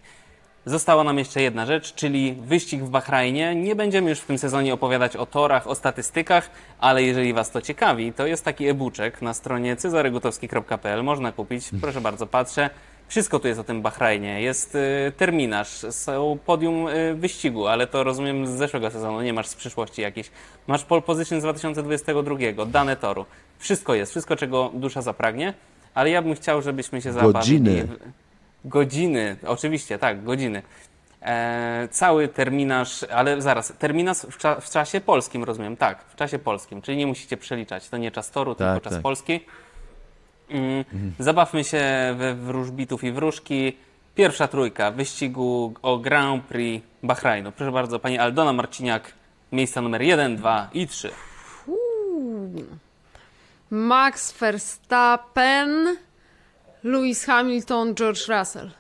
Została nam jeszcze jedna rzecz, czyli wyścig w Bahrajnie. Nie będziemy już w tym sezonie opowiadać o torach, o statystykach, ale jeżeli Was to ciekawi, to jest taki e-booczek na stronie cezarygutowski.pl. Można kupić, proszę bardzo, patrzę. Wszystko tu jest o tym Bahrajnie. Jest y, terminarz, są podium y, wyścigu, ale to rozumiem z zeszłego sezonu, nie masz z przyszłości jakiejś. Masz pole position z 2022, dane toru. Wszystko jest, wszystko czego dusza zapragnie, ale ja bym chciał, żebyśmy się zabawili. Godziny. Godziny, oczywiście, tak, godziny. E, cały terminarz, ale zaraz, terminarz w, cza w, czasie polskim, rozumiem, tak, w czasie polskim, czyli nie musicie przeliczać, to nie czas toru, tak, tylko czas tak. polski. Mm, zabawmy się we wróżbitów i wróżki. Pierwsza trójka wyścigu o Grand Prix Bahrajnu. Proszę bardzo, pani Aldona Marciniak, miejsca numer 1, 2 i 3. Max Verstappen, Lewis Hamilton, George Russell.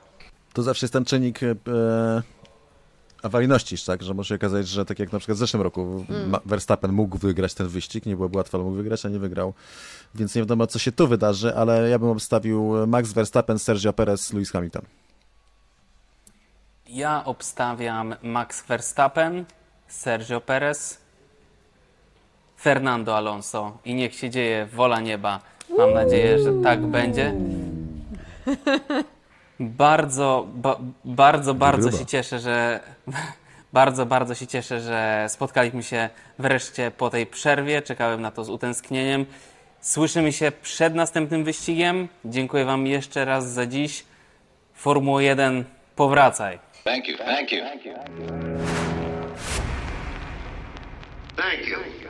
To zawsze jest ten czynnik e, awaryjności, tak? Że może się okazać, że tak jak na przykład w zeszłym roku mm. Verstappen mógł wygrać ten wyścig, nie byłoby łatwo, ale mógł wygrać, a nie wygrał. Więc nie wiadomo, co się tu wydarzy, ale ja bym obstawił Max Verstappen, Sergio Perez, Lewis Hamilton. Ja obstawiam Max Verstappen, Sergio Perez, Fernando Alonso i niech się dzieje wola nieba. Mam nadzieję, że tak będzie. Bardzo, ba, bardzo, bardzo się cieszę, że bardzo, bardzo się cieszę, że spotkaliśmy się wreszcie po tej przerwie. Czekałem na to z utęsknieniem. Słyszymy się przed następnym wyścigiem. Dziękuję Wam jeszcze raz za dziś. Formuła 1, powracaj. Thank you, thank you. Thank you.